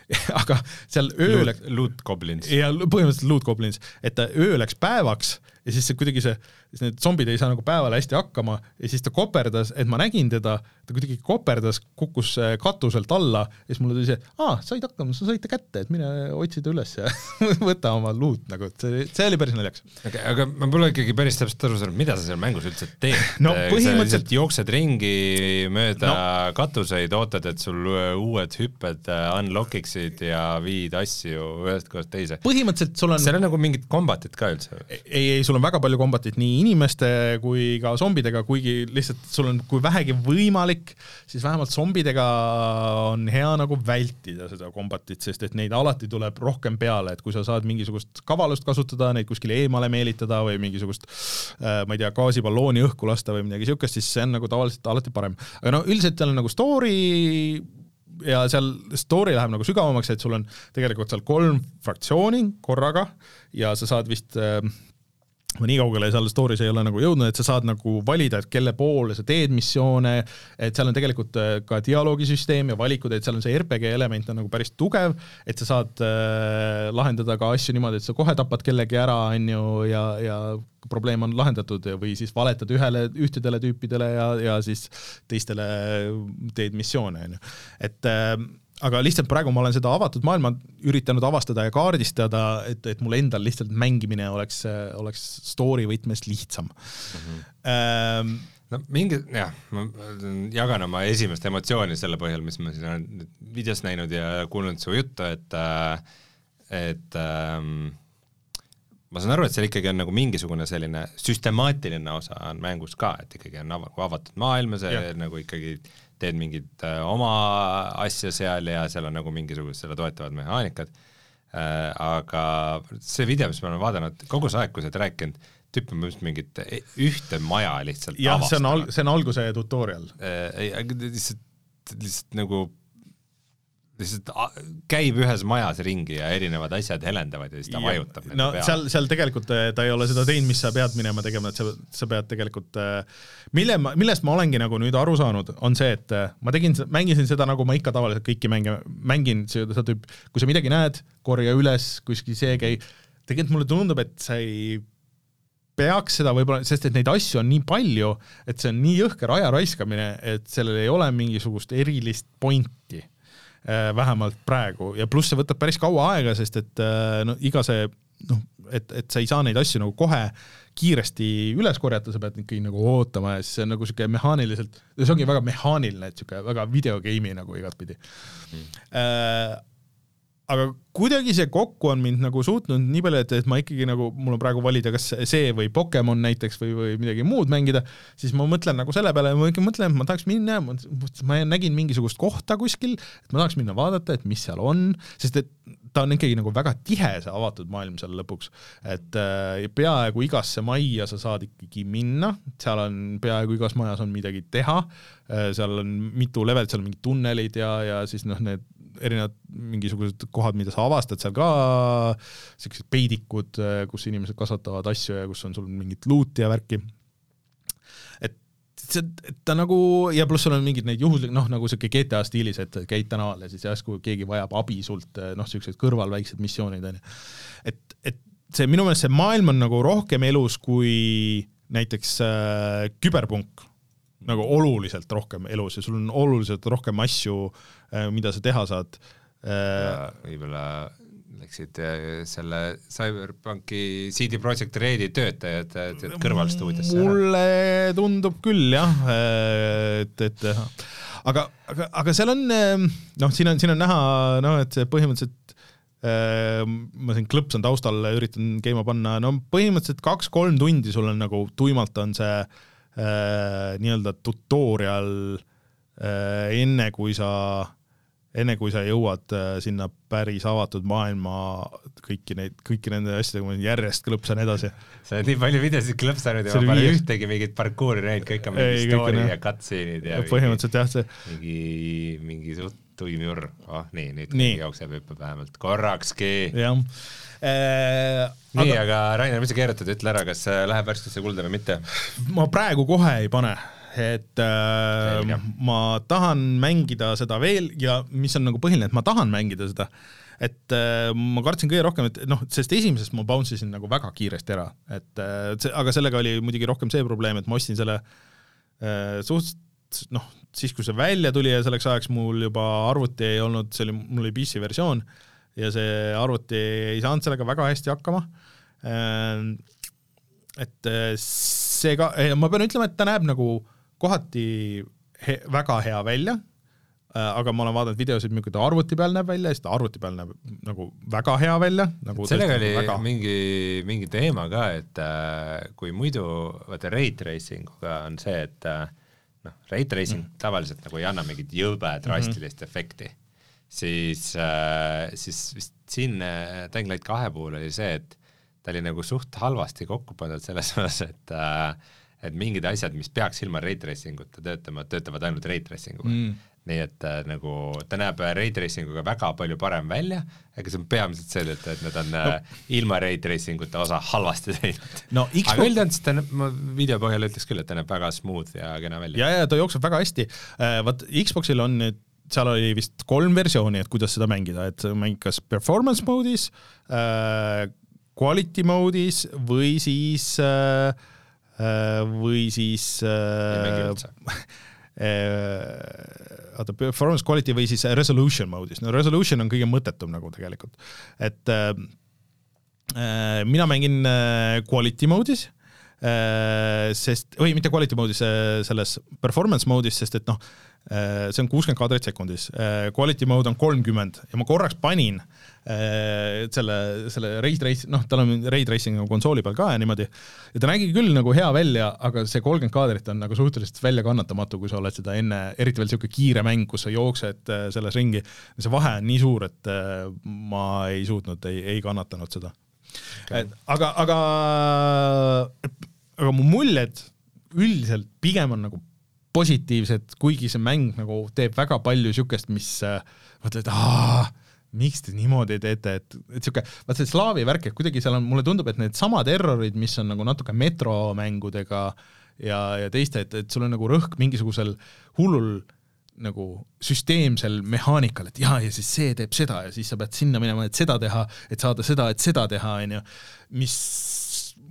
aga seal öö läks loot goblins. ja põhimõtteliselt loot goblins, et öö läks päevaks ja siis see kuidagi see, need zombid ei saa nagu päeval hästi hakkama ja siis ta koperdas, et ma nägin teda, ta kuidagi koperdas, kukkus äh, katuselt alla ja siis mulle tuli see, aa, said hakkama, sa said ta kätte, et mine otsi ta üles ja võta oma loot nagu, et see, see oli päris naljakas aga ma pole ikkagi päris täpselt aru saanud, mida sa seal mängus üldse teed no põhimõtteliselt jooksed ringi mööda no. katuseid, ootad, et sul äh, uued hüpped äh, unlock iksid ja viid asju ühest kohast teise. põhimõtteliselt sul on seal on nagu mingit kombatit ka üldse? ei, ei, sul on väga palju kombatit nii inimeste kui ka zombidega, kuigi lihtsalt sul on, kui vähegi võimalik, siis vähemalt zombidega on hea nagu vältida seda kombatit, sest et neid alati tuleb rohkem peale, et kui sa saad mingisugust kavalust kasutada, neid kuskile eemale meelitada või mingisugust äh, ma ei tea, gaasiballooni õhku lasta või midagi siukest, siis see on nagu tavaliselt alati parem. aga no üldiselt seal on nagu story ja seal story läheb nagu sügavamaks, et sul on tegelikult seal kolm fraktsiooni korraga ja sa saad vist äh, ma nii kaugele seal story's ei ole nagu jõudnud, et sa saad nagu valida, et kelle poole sa teed missioone, et seal on tegelikult äh, ka dialoogisüsteem ja valikud, et seal on see RPG element on nagu päris tugev, et sa saad äh, lahendada ka asju niimoodi, et sa kohe tapad kellegi ära, on ju, ja, ja probleem on lahendatud või siis valetad ühele, ühtedele tüüpidele ja, ja siis teistele teed missioone, on ju. et äh, aga lihtsalt praegu ma olen seda avatud maailma üritanud avastada ja kaardistada, et, et mul endal lihtsalt mängimine oleks, oleks story võtmes lihtsam mm. -hmm. Ähm, no mingi, jah, ma jagan oma esimest emotsiooni selle põhjal, mis ma siin olen videos näinud ja kuulnud su juttu, et et ähm, ma saan aru, et seal ikkagi on nagu mingisugune selline süstemaatiline osa on mängus ka, et ikkagi on av avatud maailm ja see ja. nagu ikkagi äh, teed mingit äh, oma asja seal ja seal on nagu mingisugused selle toetavad mehaanikad äh,, aga see video, mis me oleme vaadanud, kogu see aeg, kui sa oled rääkinud, tüüp on just mingit e-, ühte maja lihtsalt jah, see on al-, see on alguse tutorial äh,. lihtsalt, lihtsalt nagu lihtsalt käib ühes majas ringi ja erinevad asjad helendavad ja siis ta vajutab no peale. seal, seal tegelikult äh, ta ei ole seda teinud, mis sa pead minema tegema, et sa, sa pead tegelikult, äh, mille ma, millest ma olengi nagu nüüd aru saanud, on see, et äh, ma tegin, mängisin seda, nagu ma ikka tavaliselt kõiki mänge mängin, seda tüüp, kui sa midagi näed, korja üles, kuskil see käi, tegelikult mulle tundub, et sa ei peaks seda võib-olla, sest et neid asju on nii palju, et see on nii jõhker aja raiskamine, et sellel ei ole mingisugust erilist pointi vähemalt praegu ja pluss see võtab päris kaua aega, sest et äh, no iga see noh, et, et sa ei saa neid asju nagu kohe kiiresti üles korjata, sa pead ikkagi nagu ootama ja siis see on nagu siuke mehaaniliselt, see ongi väga mehaaniline, et siuke väga videogame'i nagu igatpidi mm. Aga kuidagi see kokku on mind nagu suutnud nii palju, et, et ma ikkagi nagu, mul on praegu valida, kas see või Pokemon näiteks või, või midagi muud mängida, siis ma mõtlen nagu selle peale, ma ikka mõtlen, et ma tahaks minna, ma nägin mingisugust kohta kuskil, et ma tahaks minna vaadata, et mis seal on, sest et ta on ikkagi nagu väga tihe, see avatud maailm seal lõpuks, et äh, peaaegu igasse majja sa saad ikkagi minna, seal on peaaegu igas majas on midagi teha äh,, seal on mitu levelit, seal on mingid tunnelid ja, ja siis noh, need erinevad mingisugused kohad, mida sa avastad seal ka, siuksed peidikud, kus inimesed kasvatavad asju ja kus on sul mingit luuti ja värki. et see, ta nagu ja pluss sul on mingid neid juhuslikke, noh, nagu siuke GTA stiilis, et käid tänaval ja siis järsku keegi vajab abi sult, noh, siuksed kõrval väiksed missioonid onju. et, et see minu meelest see maailm on nagu rohkem elus kui näiteks äh, küberpunk nagu oluliselt rohkem elus ja sul on oluliselt rohkem asju äh,, mida sa teha saad äh,. võib-olla läksid äh, selle CyberPunki CD Projekt Redi töötajad äh, kõrvalstuudiosse? mulle tundub küll jah, et, et aga, aga, aga seal on noh, siin on, siin on näha noh, et see põhimõtteliselt ma siin klõpsan taustal, üritan käima panna, no põhimõtteliselt kaks-kolm tundi sul on nagu tuimalt on see äh, nii-öelda tutorial äh, enne, kui sa enne kui sa jõuad äh, sinna päris avatud maailma kõiki neid, kõiki nende asjadega ma järjest klõpsan edasi. sa oled nii palju videosid klõpsanud ja ma pole ühtegi mingit parkuuri näinud, kõik on mingi story ja cutscene'id ja põhimõtteliselt jah, see mingi, mingi suht tuim jurr, oh nii, nüüd nii. jookseb hüppab vähemalt korrakski. jah Äh, nii aga..., aga Rainer, mis sa keerutad, ütle ära, kas läheb värskesse kulda või mitte? ma praegu kohe ei pane et äh, ma tahan mängida seda veel ja mis on nagu põhiline, et ma tahan mängida seda, et äh, ma kartsin kõige rohkem, et noh, sest esimesest ma bounce isin nagu väga kiiresti ära, et äh, see, aga sellega oli muidugi rohkem see probleem, et ma ostsin selle äh, suhteliselt noh, siis kui see välja tuli ja selleks ajaks mul juba arvuti ei olnud, see oli, mul oli PC versioon ja see arvuti ei saanud sellega väga hästi hakkama äh,. et äh, see ka, ma pean ütlema, et ta näeb nagu äh, kohati he, väga hea välja, äh, aga ma olen vaadanud videosid, milline ta arvuti peal näeb välja ja siis ta arvuti peal näeb nagu väga hea välja nagu. sellega oli väga... mingi, mingi teema ka, et äh, kui muidu vaata rate racing uga on see, et äh, noh, rate racing mm. tavaliselt nagu ei anna mingit jõbe drastilist mm -hmm. efekti, siis äh,, siis vist siin äh, Light kahe puhul oli see, et ta oli nagu suht halvasti kokku pandud selles mõttes, et äh, et mingid asjad, mis peaks ilma ray tracing uta töötama, töötavad ainult ray tracing uga mm. nii et äh, nagu ta näeb ray tracing uga väga palju parem välja, aga see on peamiselt seetõttu, et nad on no. äh, ilma ray tracing uta osa halvasti teinud no,. Aga üldjoontes ta näeb, ma video põhjal ütleks küll, et ta näeb väga smooth ja kena välja. ja, ja ta jookseb väga hästi äh,, vaat Xboxil on nüüd seal oli vist kolm versiooni, et kuidas seda mängida, et mängid kas performance mode'is äh,, quality mode'is või siis äh, Äh, või siis äh, äh, oota, performance quality või siis resolution mode'is, no resolution on kõige mõttetum nagu tegelikult, et äh, mina mängin quality mode'is äh,, sest, või mitte quality mode'is, selles performance mode'is, sest et noh, see on kuuskümmend kaadrit sekundis, quality mode on kolmkümmend ja ma korraks panin äh, Äh, selle, selle Ray Trace, noh, tal on Ray Tracing nagu konsooli peal ka ja niimoodi, ja ta nägi küll nagu hea välja, aga see kolmkümmend kaadrit on nagu suhteliselt väljakannatamatu, kui sa oled seda enne, eriti veel niisugune kiire mäng, kus sa jooksed äh, selles ringi, see vahe on nii suur, et äh, ma ei suutnud, ei, ei kannatanud seda. Okay.. et aga, aga, aga mu muljed üldiselt pigem on nagu positiivsed, kuigi see mäng nagu teeb väga palju niisugust, mis mõtled, aa miks te niimoodi teete, et, et sihuke, vaat see slaavi värk, et kuidagi seal on, mulle tundub, et needsamad errorid, mis on nagu natuke metromängudega ja, ja teiste, et, et sul on nagu rõhk mingisugusel hullul nagu süsteemsel mehaanikal, et jaa, ja siis see teeb seda ja siis sa pead sinna minema, et seda teha, et saada seda, et seda teha, on ju, mis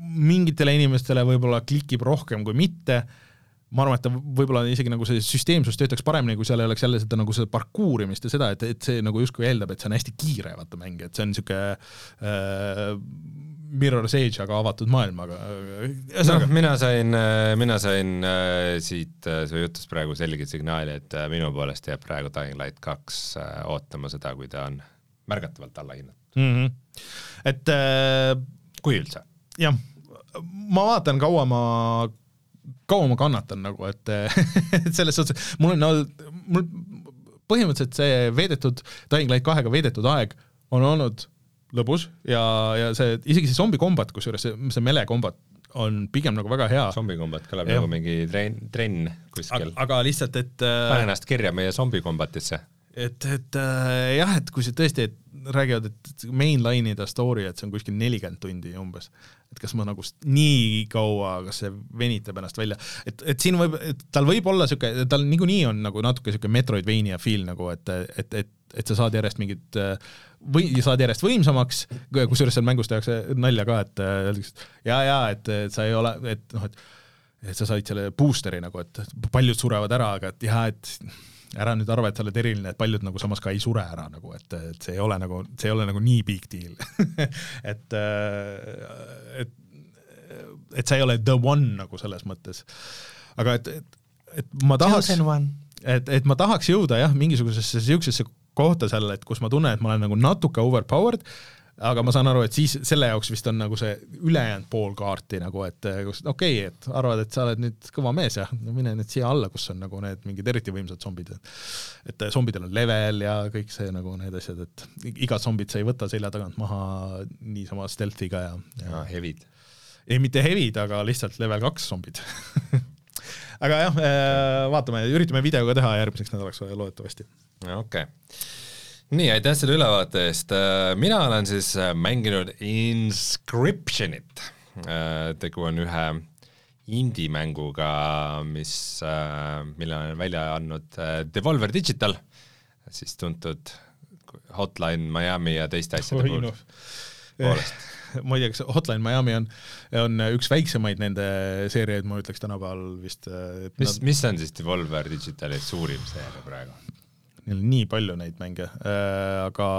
mingitele inimestele võib-olla klikib rohkem kui mitte ma arvan, et ta võib-olla isegi nagu see süsteemsus töötaks paremini, kui seal ei oleks jälle seda nagu seda parkuurimist ja seda, et, et see nagu justkui eeldab, et see on hästi kiire, vaata mäng, et see on niisugune äh, Mirror's Edge, aga avatud maailmaga. no mina sain, äh, mina sain äh, siit äh, su jutust praegu selge signaali, et äh, minu poolest jääb praegu Dying Light kaks äh, ootama seda, kui ta on märgatavalt allahinnatud mm. -hmm. et äh, kui üldse? jah, ma vaatan, kaua ma kaua ma kannatan nagu, et et selles suhtes, mul on olnud, mul põhimõtteliselt see veedetud, Dying Light kahega veedetud aeg on olnud lõbus ja, ja see, isegi see zombi kombat, kusjuures see, see mele kombat on pigem nagu väga hea. zombi kombat kõlab nagu mingi trenn, trenn kuskil. aga lihtsalt, et äh, pane ennast kirja meie zombi kombatisse. Et, et äh, jah, et kui see tõesti, et räägivad, et mainline ida story, et see on kuskil nelikümmend tundi umbes. et kas ma nagu nii kaua, kas see venitab ennast välja, et, et siin võib, tal võib olla niisugune, tal niikuinii on nagu natuke niisugune Metroidvania feel nagu, et, et, et, et sa saad järjest mingit või saad järjest võimsamaks, kusjuures seal mängus tehakse nalja ka, et öeldakse, ja, ja et, et sa ei ole, et noh, et et sa said selle booster'i nagu, et paljud surevad ära, aga et jah, et ära nüüd arva, et sa oled eriline, et paljud nagu samas ka ei sure ära nagu, et, et see ei ole nagu, see ei ole nagu nii big deal et, äh, et, et sa ei ole the one nagu selles mõttes. aga et, et, et ma tahaks, et, et ma tahaks jõuda jah, mingisugusesse niisugusesse kohta seal, et kus ma tunnen, et ma olen nagu natuke overpowered, aga ma saan aru, et siis selle jaoks vist on nagu see ülejäänud pool kaarti nagu, et kus okei okay,, et arvad, et sa oled nüüd kõva mees ja no mine nüüd siia alla, kus on nagu need mingid eriti võimsad zombid. et zombidel on level ja kõik see nagu need asjad, et igat zombit sa ei võta selja tagant maha niisama stealth'iga ja, ja. ja hevid. ei, mitte hevid, aga lihtsalt level kaks zombid aga jah, äh, vaatame, üritame video ka teha järgmiseks nädalaks loodetavasti. okei okay nii, aitäh selle ülevaate eest, äh, mina olen siis äh, mänginud Inscriptionit, äh, tegu on ühe indie-mänguga, mis, mille on välja andnud Devolver Digital, siis tuntud Hotline Miami ja teiste asjade puhul poolest ma ei tea, kas Hotline Miami on, on üks väiksemaid nende seeriaid, ma ütleks tänapäeval vist. mis nad..., mis on siis Devolver Digitali suurim seeria praegu? Neil on nii palju neid mänge äh,, aga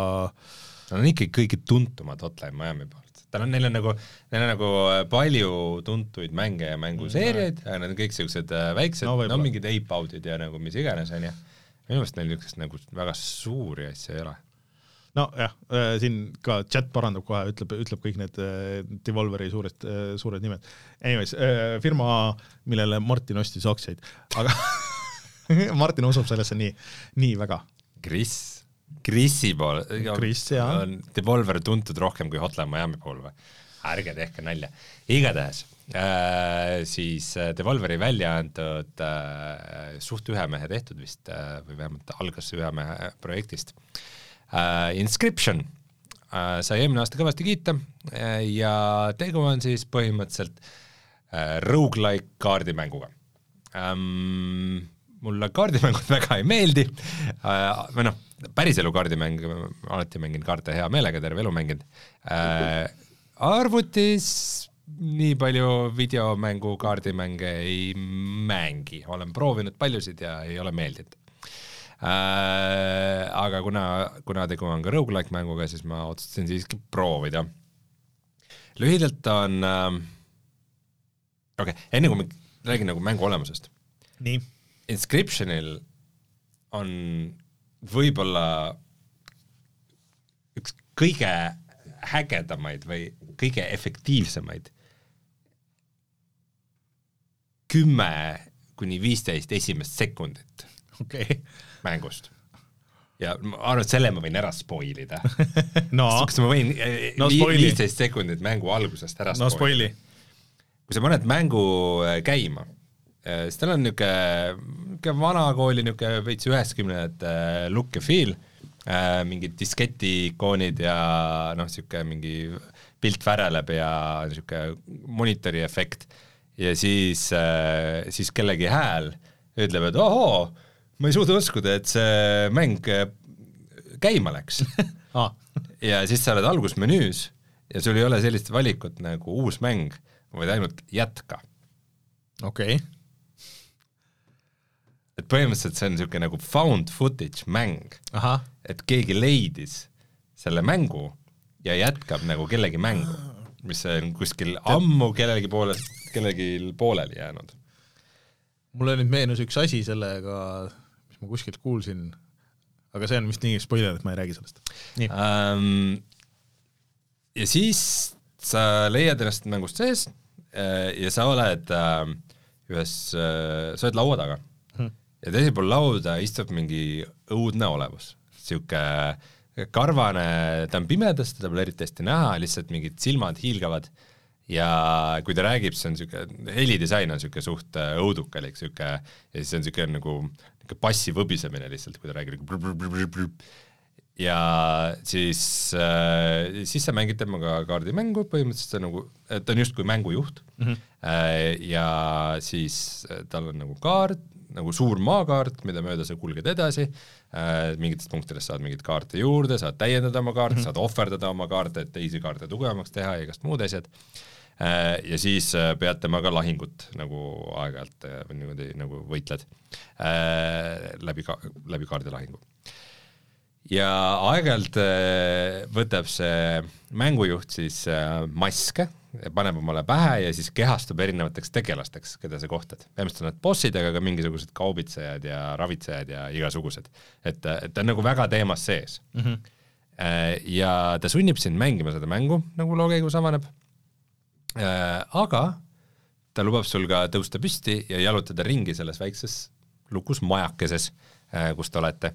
Nad on ikkagi kõige tuntumad Hotline Miami poolt, tal on, neil on nagu, neil on nagu äh, palju tuntuid mänge ja mänguseeriaid mm, aga need on kõik siuksed äh, väiksed, no, no mingid Ape Out'id ja nagu mis iganes, onju. minu meelest neil niisugust nagu väga suuri asju ei ole nojah äh,, siin ka chat parandab kohe, ütleb, ütleb kõik need äh, Devolveri suured äh,, suured nimed. Anyways äh,, firma, millele Martin ostis aktsiaid, aga Martin usub sellesse nii, nii väga. Kris, Krisi pool Kris, jaa. on Devolver tuntud rohkem kui Hotline Miami pool või? ärge tehke nalja. igatahes äh, siis äh, Devolveri välja antud äh, suht ühe mehe tehtud vist äh, või vähemalt algas ühe mehe projektist äh,. Inscription äh, sai eelmine aasta kõvasti kiita äh, ja tegu on siis põhimõtteliselt äh, rogu-like kaardimänguga ähm, mulle kaardimängud väga ei meeldi äh,, või noh, päriselu kaardimäng, alati mängin kaarte hea meelega, terve elu mänginud äh,, arvutis nii palju videomängu kaardimänge ei mängi, olen proovinud paljusid ja ei ole meeldinud äh,. Aga kuna, kuna tegu on ka rogu-like mänguga, siis ma otsustasin siiski proovida. lühidalt on äh,, okei okay,, enne kui ma räägin nagu mängu olemusest. nii Inscriptionil on võib-olla üks kõige ägedamaid või kõige efektiivsemaid kümme kuni viisteist esimest sekundit okay. mängust. ja ma arvan, et selle ma võin ära spoil ida no. kas ma võin eh, no, viisteist sekundit mängu algusest ära no, spoil ida? kui sa paned mängu eh, käima siis tal on niisugune, niisugune vanakooli niisugune veits üheksakümnendate look ja feel, äh, mingid disketiikoonid ja noh, niisugune mingi pilt väreleb ja niisugune monitori efekt ja siis, äh, siis kellegi hääl ütleb, et ohoo, ma ei suuda uskuda, et see mäng käima läks ah. ja siis sa oled algusmenüüs ja sul ei ole sellist valikut nagu uus mäng, vaid ainult jätka. okei okay et põhimõtteliselt see on niisugune nagu found footage mäng, et keegi leidis selle mängu ja jätkab nagu kellegi mängu, mis on kuskil ammu kellegi poolest, kellelgi pooleli jäänud. mulle nüüd meenus üks asi sellega, mis ma kuskilt kuulsin, aga see on vist nii spoiler, et ma ei räägi sellest. Um, ja siis sa leiad ennast mängust sees äh, ja sa oled äh, ühes äh,, sa oled laua taga ja teisel pool lauda istub mingi õudne olevus, niisugune karvane, ta on pimedas, teda pole eriti hästi näha, lihtsalt mingid silmad hiilgavad ja kui ta räägib, siis on niisugune, helidisain on niisugune suht äh, õudukalik, niisugune, ja siis on niisugune nagu niisugune passi võbisemine lihtsalt, kui ta räägib. ja siis äh,, siis sa mängid temaga kaardimängu, põhimõtteliselt see on nagu, ta on justkui mängujuht mm -hmm. ja siis tal on nagu kaart, nagu suur maakaart, mida mööda sa kulged edasi äh,, mingitest punktidest saad mingeid kaarte juurde, saad täiendada oma kaarte mm, -hmm. saad ohverdada oma kaarte, et teisi kaarte tugevamaks teha ja igast muud asjad äh,. ja siis äh, pead temaga lahingut nagu aeg-ajalt äh, niimoodi nagu võitled äh, läbi ka-, läbi kaardilahingu ja aeg-ajalt äh, võtab see mängujuht siis äh, maske, paneb omale pähe ja siis kehastub erinevateks tegelasteks, keda sa kohtad. põhimõtteliselt on need bossid, aga ka mingisugused kaubitsejad ja ravitsejad ja igasugused. et, et ta on nagu väga teemas sees mm. -hmm. ja ta sunnib sind mängima seda mängu, nagu loo käigus avaneb. aga ta lubab sul ka tõusta püsti ja jalutada ringi selles väikses lukus majakeses, kus te olete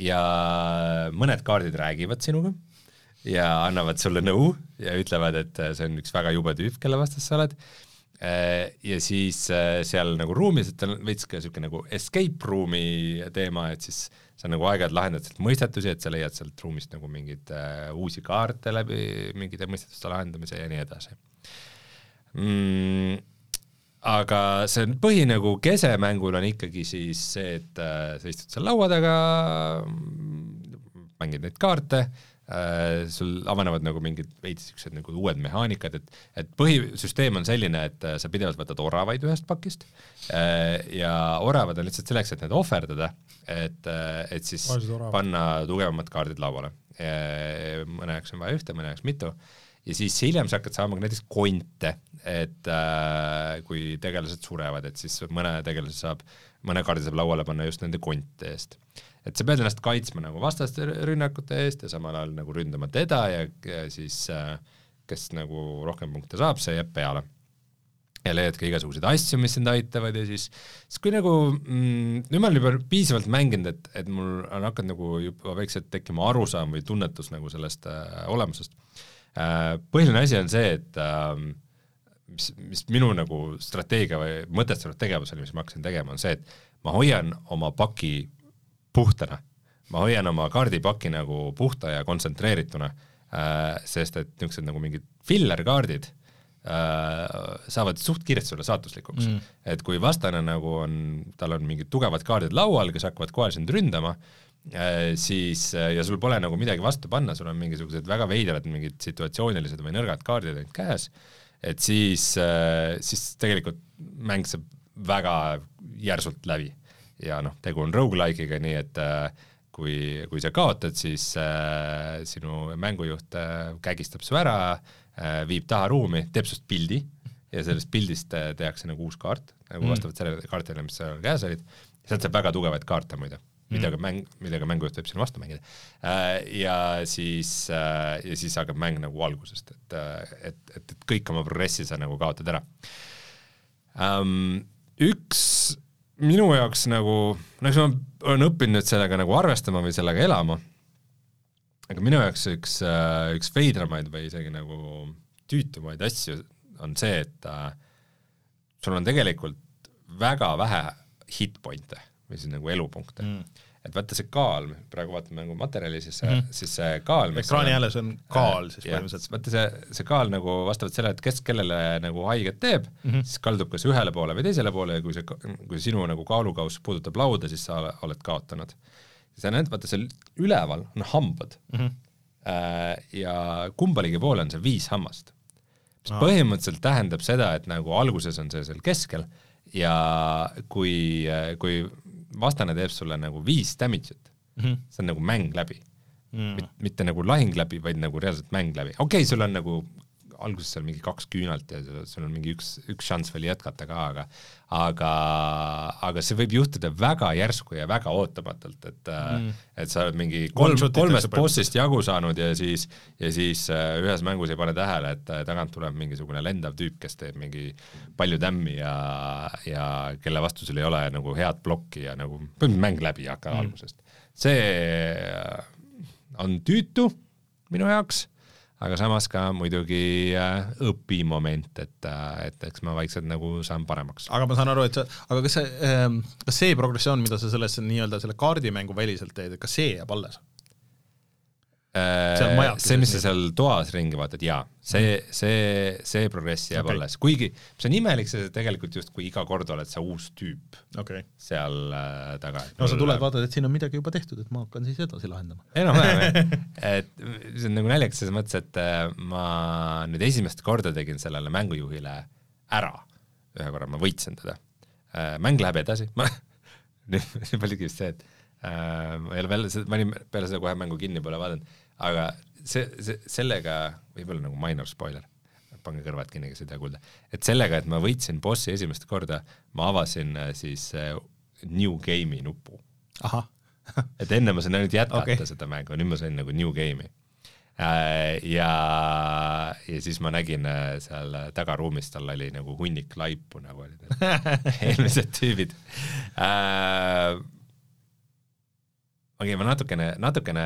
ja mõned kaardid räägivad sinuga ja annavad sulle nõu ja ütlevad, et see on üks väga jube tüüp, kelle vastas sa oled. ja siis äh, seal nagu ruumis, et on veits ka niisugune nagu escape room'i teema, et siis sa nagu aeg-ajalt lahendad sealt mõistetusi, et sa leiad sealt ruumist nagu mingeid uusi kaarte läbi mingite mõistetuste lahendamise ja nii edasi mm, aga see põhi nagu kese mängul on ikkagi siis see, et äh, sa istud seal laua taga, mängid neid kaarte äh,, sul avanevad nagu mingid veidi siuksed nagu uued mehaanikad, et, et põhisüsteem on selline, et äh, sa pidevalt võtad oravaid ühest pakist äh, ja oravad on lihtsalt selleks, et need ohverdada, et, äh, et siis panna tugevamad kaardid lauale. Äh, mõne jaoks on vaja ühte, mõne jaoks mitu ja siis hiljem sa hakkad saama ka näiteks konte, et äh, kui tegelased surevad, et siis mõne tegelase saab, mõne kaardi saab lauale panna just nende konte eest. Et sa pead ennast kaitsma nagu vastaste rünnakute eest ja samal ajal nagu ründama teda ja, ja siis äh, kes nagu rohkem punkte saab, see jääb peale. ja leiad ka igasuguseid asju, mis sind aitavad ja siis, siis kui nagu mm, nüüd ma olen juba piisavalt mänginud, et, et mul on hakanud nagu juba vaikselt tekkima arusaam või tunnetus nagu sellest äh, olemusest Äh, põhiline asi on see, et ähm, mis, mis minu nagu strateegia või mõtestatud tegevus oli, mis ma hakkasin tegema, on see, et ma hoian oma paki puhtana. ma hoian oma kaardipaki nagu puhta ja kontsentreerituna, äh, sest et niisugused nagu mingid filler-kaardid äh, saavad suht kiiresti sulle saatuslikuks mm.. et kui vastane nagu on, tal on mingid tugevad kaardid laual, kes hakkavad kohe sind ründama, Äh, siis äh, ja sul pole nagu midagi vastu panna, sul on mingisugused väga veidrad mingid situatsioonilised või nõrgad kaardid ainult käes, et siis, äh, siis tegelikult mäng saab väga järsult läbi. Ja noh, tegu on rogu-like'iga, nii et kui, kui sa kaotad, siis äh, sinu mängujuht äh, kägistab su ära äh,, viib taha ruumi, teeb sinust pildi ja sellest pildist tehakse nagu uus kaart, nagu mm. vastavalt sellele kaartile, mis seal käes olid, sealt saab väga tugevaid kaarte muide millega mm. mäng, millega mängujuht võib sinna vastu mängida. Äh, ja siis, äh, ja siis hakkab mäng nagu algusest, et, äh, et, et, et kõik oma progressi sa nagu kaotad ära. Üks minu jaoks nagu, no eks ma olen õppinud nüüd sellega nagu arvestama või sellega elama, aga minu jaoks üks, üks veidramaid või isegi nagu tüütumaid asju on see, et sul on tegelikult väga vähe hit point'e või siis nagu elupunkte mm. Et vaata see kaal, praegu vaatame nagu materjali, siis see mm, -hmm. siis see kaal ekraani ääres on kaal siis põhimõtteliselt. vaata see, see kaal nagu vastavalt sellele, et kes kellele nagu haiget teeb mm, -hmm. siis kaldub kas ühele poole või teisele poole ja kui see, kui sinu nagu kaalukauss puudutab lauda, siis sa oled kaotanud. sa näed, vaata seal üleval on hambad mm. -hmm. ja kumbalegi poole on see viis hammast. mis ah. põhimõtteliselt tähendab seda, et nagu alguses on see seal keskel ja kui, kui vastane teeb sulle nagu viis damage'it. Mm, -hmm. see on nagu mäng läbi. Mm.. Mit, mitte nagu lahing läbi, vaid nagu reaalselt mäng läbi, okei okay,, sul on nagu alguses seal mingi kaks küünalt ja sul on mingi üks, üks šanss veel jätkata ka, aga aga, aga see võib juhtuda väga järsku ja väga ootamatult, et mm. et sa oled mingi kolm, kolmest bossist jagu saanud ja siis, ja siis äh, ühes mängus ei pane tähele, et äh, tagant tuleb mingisugune lendav tüüp, kes teeb mingi palju tämmi ja, ja kelle vastu sul ei ole nagu head plokki ja nagu põhimõtteliselt mäng läbi ei hakka mm. algusest. see äh, on tüütu minu jaoks aga samas ka muidugi äh, õpimoment, et, äh, et eks ma vaikselt nagu saan paremaks. aga ma saan aru, et sa, aga kas see, ähm, kas see progressioon, mida sa selles nii-öelda selle kaardimängu väliselt teed, kas see jääb alles? Äh, see, mis sa seal toas ringi vaatad, jaa, see, see, see progress jääb okay. alles, kuigi see on imelik, see tegelikult justkui iga kord oled sa uus tüüp okay. seal äh, taga. no sa tuled, vaatad, et siin on midagi juba tehtud, et ma hakkan siis edasi lahendama. enam-vähem jah, et see on nagu naljakas selles mõttes, et äh, ma nüüd esimest korda tegin sellele mängujuhile ära, ühe korra ma võitsin teda äh,, mäng läheb edasi, ma nüüd oligi vist see, et äh, ma ei ole veel, ma olin peale seda kohe mängu kinni pole vaadanud aga see, see, sellega, võib-olla nagu minor spoiler, pange kõrvad kinni, kes ei taha kuulda, et sellega, et ma võitsin bossi esimest korda, ma avasin äh, siis äh, New Game'i nupu. et enne ma sain ainult jätkata okay. seda mängu, nüüd ma sain nagu New Game'i äh,. ja, ja siis ma nägin seal tagaruumis, tal oli nagu hunnik laipu, nagu olid eelmised tüübid okei okay,, ma natukene, natukene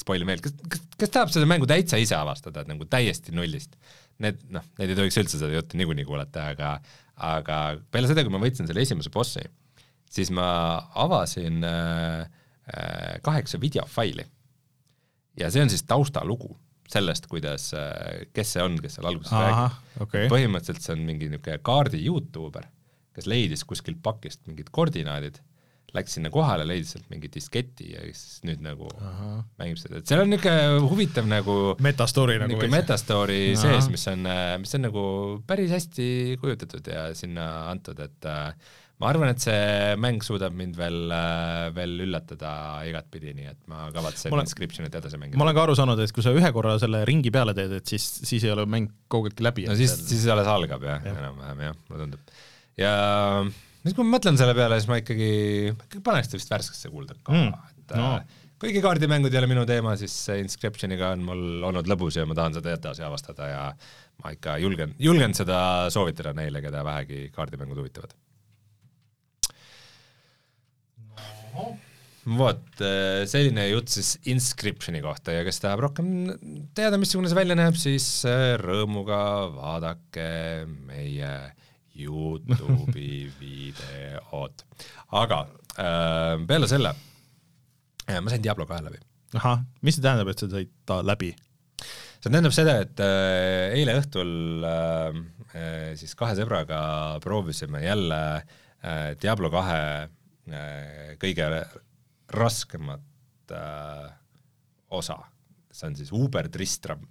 spoilin veel, kas, kas, kas tahab seda mängu täitsa ise avastada, et nagu täiesti nullist? Need, noh, need ei tohiks üldse seda juttu niikuinii kuulata, aga, aga peale seda, kui ma võtsin selle esimese bossi, siis ma avasin äh, äh, kaheksa videofaili. ja see on siis taustalugu sellest, kuidas äh,, kes see on, kes seal alguses Aha, räägib okay.. põhimõtteliselt see on mingi niisugune kaardi Youtuber, kes leidis kuskilt pakist mingid koordinaadid läks sinna kohale, leidis sealt mingi disketi ja siis nüüd nagu Aha. mängib seda, et seal on niisugune huvitav nagu metastory nagu niisugune metastory sees, mis on, mis on nagu päris hästi kujutatud ja sinna antud, et äh, ma arvan, et see mäng suudab mind veel, äh, veel üllatada igatpidi, nii et ma kavatsen olen, Inscriptionit edasi mängida. ma olen ka aru saanud, et kui sa ühe korra selle ringi peale teed, et siis, siis ei ole mäng kaugeltki läbi. no siis, siis alles algab jah ja., enam-vähem jah, mulle tundub. ja nüüd kui ma mõtlen selle peale, siis ma ikkagi, ikkagi paneks ta vist värskesse kulda ka mm., et no. Äh, kuigi kaardimängud ei ole minu teema, siis Inscriptioniga on mul olnud lõbus ja ma tahan seda edasi avastada ja ma ikka julgen, julgen seda soovitada neile, keda vähegi kaardimängud huvitavad no.. vot, äh, selline jutt siis Inscriptioni kohta ja kes tahab rohkem teada, missugune see välja näeb, siis äh, rõõmuga vaadake meie Youtube'i videod. aga äh, peale selle äh, ma sain Diablo kahe läbi. ahah, mis see tähendab, et sa said ta läbi? see tähendab seda, et äh, eile õhtul äh, äh, siis kahe sõbraga proovisime jälle äh, Diablo kahe äh, kõige raskemat äh, osa, see on siis Uber Tristram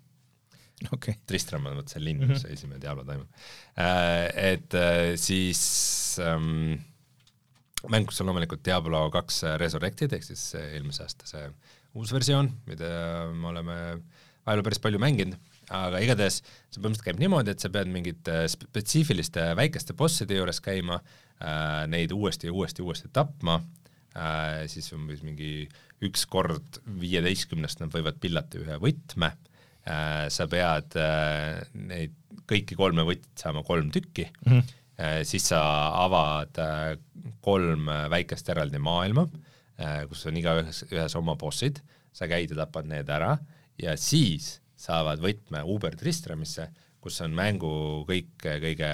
okay.. Tristram on vot see linn, mm -hmm. esimene Diablo toimub äh,. Et äh, siis ähm, mäng, kus on loomulikult Diablo kaks Resurrected ehk siis eelmise aasta see uus versioon, mida me oleme ajaloo päris palju mänginud, aga igatahes see põhimõtteliselt käib niimoodi, et sa pead mingite spetsiifiliste väikeste bosside juures käima äh,, neid uuesti ja uuesti ja uuesti tapma äh,, siis umbes mingi üks kord viieteistkümnest nad võivad pillata ühe võtme äh,, Äh, sa pead äh, neid kõiki kolme võtit saama kolm tükki. Mm, -hmm. siis sa avad kolm väikest eraldi maailma, kus on igaühes, ühes oma bossid, sa käid ja tapad need ära. Ja siis saavad võtme Uber Tristramisse, kus on mängu kõik kõige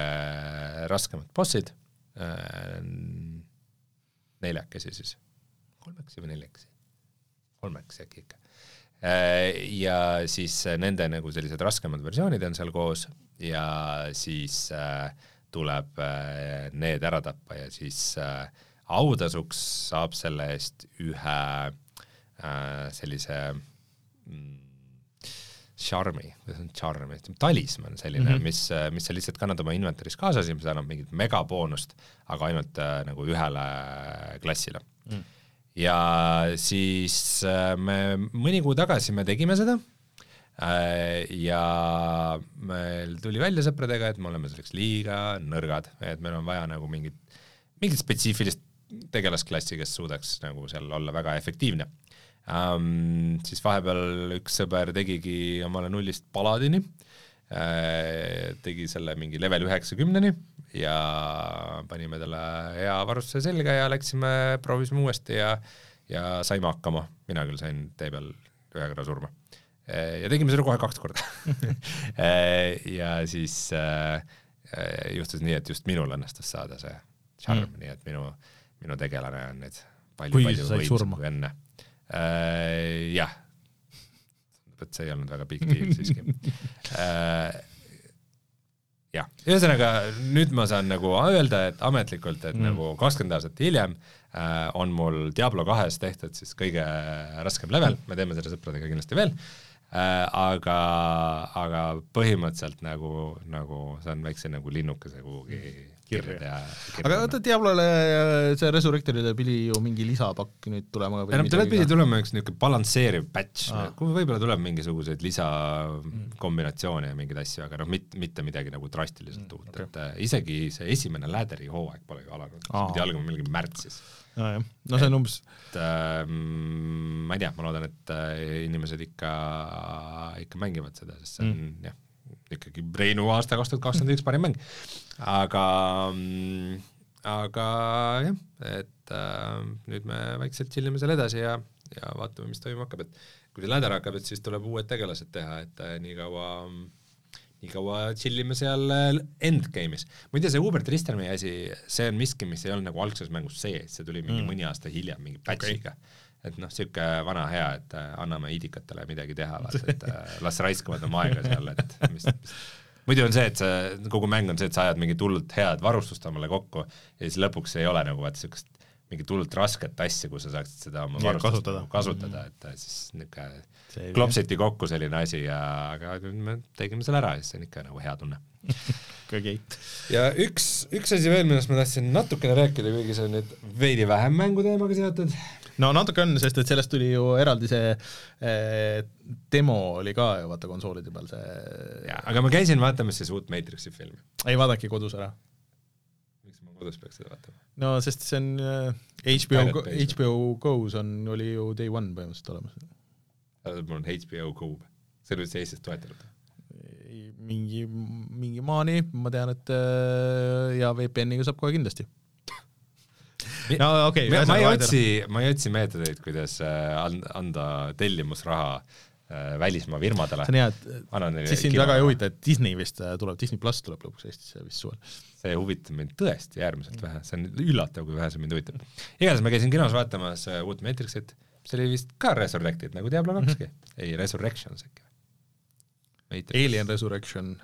raskemad bossid, neljakesi siis, kolmekesi või neljakesi? kolmekesi äkki ikka. Äh, ja siis äh, nende nagu sellised raskemad versioonid on seal koos ja siis äh, tuleb need ära tappa ja siis autasuks saab selle eest ühe sellise mm, kuidas on šarm, talismann selline mm, -hmm. mis, mis sa lihtsalt kannad oma inventoris kaasas ja mis annab mingit megaboonust, aga ainult äh, nagu ühele klassile mm. -hmm ja siis äh, me mõni kuu tagasi me tegime seda äh, ja meil tuli välja sõpradega, et me oleme selleks liiga nõrgad, et meil on vaja nagu mingit, mingit spetsiifilist tegelasklassi, kes suudaks nagu seal olla väga efektiivne um,. siis vahepeal üks sõber tegigi omale nullist paladini uh,, tegi selle mingi level üheksakümneni ja panime talle hea varustuse selga ja läksime, proovisime uuesti ja ja saime hakkama, mina küll sain tee peal ühe korra surma. ja tegime seda kohe kaks korda ja siis äh, juhtus nii, et just minul õnnestus saada see charm mm., nii et minu, minu tegelane on nüüd palju-palju võimsam kui enne äh,. jah, et see ei olnud väga big deal siiski äh, jah, ühesõnaga nüüd ma saan nagu öelda, et ametlikult, et mm. nagu kakskümmend aastat hiljem äh, on mul Diablo kahes tehtud siis kõige raskem level, me teeme seda sõpradega kindlasti veel äh,, aga, aga põhimõtteliselt nagu, nagu saan väikse nagu linnukese kuhugi kirja. aga oota, Diablole see Resurrectorile pidi ju mingi lisapakk nüüd tulema või? ei no tal pidi tulema üks niisugune balansseeriv patch ah., võib-olla tuleb mingisuguseid lisakombinatsioone ja mingeid asju, aga noh, mit-, mitte midagi nagu drastiliselt mm, uut okay., et äh, isegi see esimene läderi hooaeg pole ju alanud, see pidi algama millalgi märtsis. nojah, no see on umbes et äh, ma ei tea, ma loodan, et äh, inimesed ikka, ikka mängivad seda, sest see on mm. jah, ikkagi Reinu aasta kaks tuhat kakskümmend üks parim mäng. Aga, aga jah, et äh, nüüd me vaikselt chill ime seal edasi ja, ja vaatame, mis toimuma hakkab, et kui see läder hakkab, et siis tuleb uued tegelased teha, et äh, nii kaua nii kaua chill ime seal äh, endgame'is. muide, see Hubert Ristermi asi, see on miski, mis ei olnud nagu algses mängus sees, see tuli mingi mm. mõni aasta hiljem mingi patch'iga okay et noh, niisugune vana hea, et äh, anname idikatele midagi teha, vaata, et äh, las raiskavad oma aega seal, et mis, mis muidu on see, et sa, kogu mäng on see, et sa ajad mingit hullult head varustust omale kokku ja siis lõpuks ei ole nagu vaata niisugust mingit hullult rasket asja, kus sa saaksid seda oma varustust kasutada, nagu kasutada, et äh, siis niisugune klopsiti kokku selline asi ja aga me tegime selle ära ja siis on ikka nagu hea tunne. Okei. ja üks, üks asi veel, millest ma tahtsin natukene rääkida, kuigi see on nüüd veidi vähem mänguteemaga seotud, no natuke on, sest et sellest tuli ju eraldi see eh, demo oli ka ju vaata konsoolide peal see jaa, aga ma käisin vaatamas siis uut Matrixi filmi. ei, vaadake kodus ära. miks ma kodus peaks seda vaatama? no sest see on eh, HBO, HBO Go-s on, oli ju day one põhimõtteliselt olemas. mul on HBO Go, see oli vist Eestis toetatud mingi, mingi maani, ma tean, et eh, ja VPN-iga saab kohe kindlasti no okei okay,. ma ei otsi, ma ei otsi meetodeid, kuidas äh, anda tellimusraha äh, välismaa firmadele. see on hea, et siis sind väga ei huvita, et Disney vist äh, tuleb, Disney pluss tuleb lõpuks Eestisse vist suvel. see huvitab mind tõesti äärmiselt vähe, see on üllatav, kui vähe see mind huvitab. igatahes ma käisin kinos vaatamas uut Matrixit, see oli vist ka Resurrected nagu Diablo kakski mm, -hmm. ei Resurrections äkki. Alien Resurrection.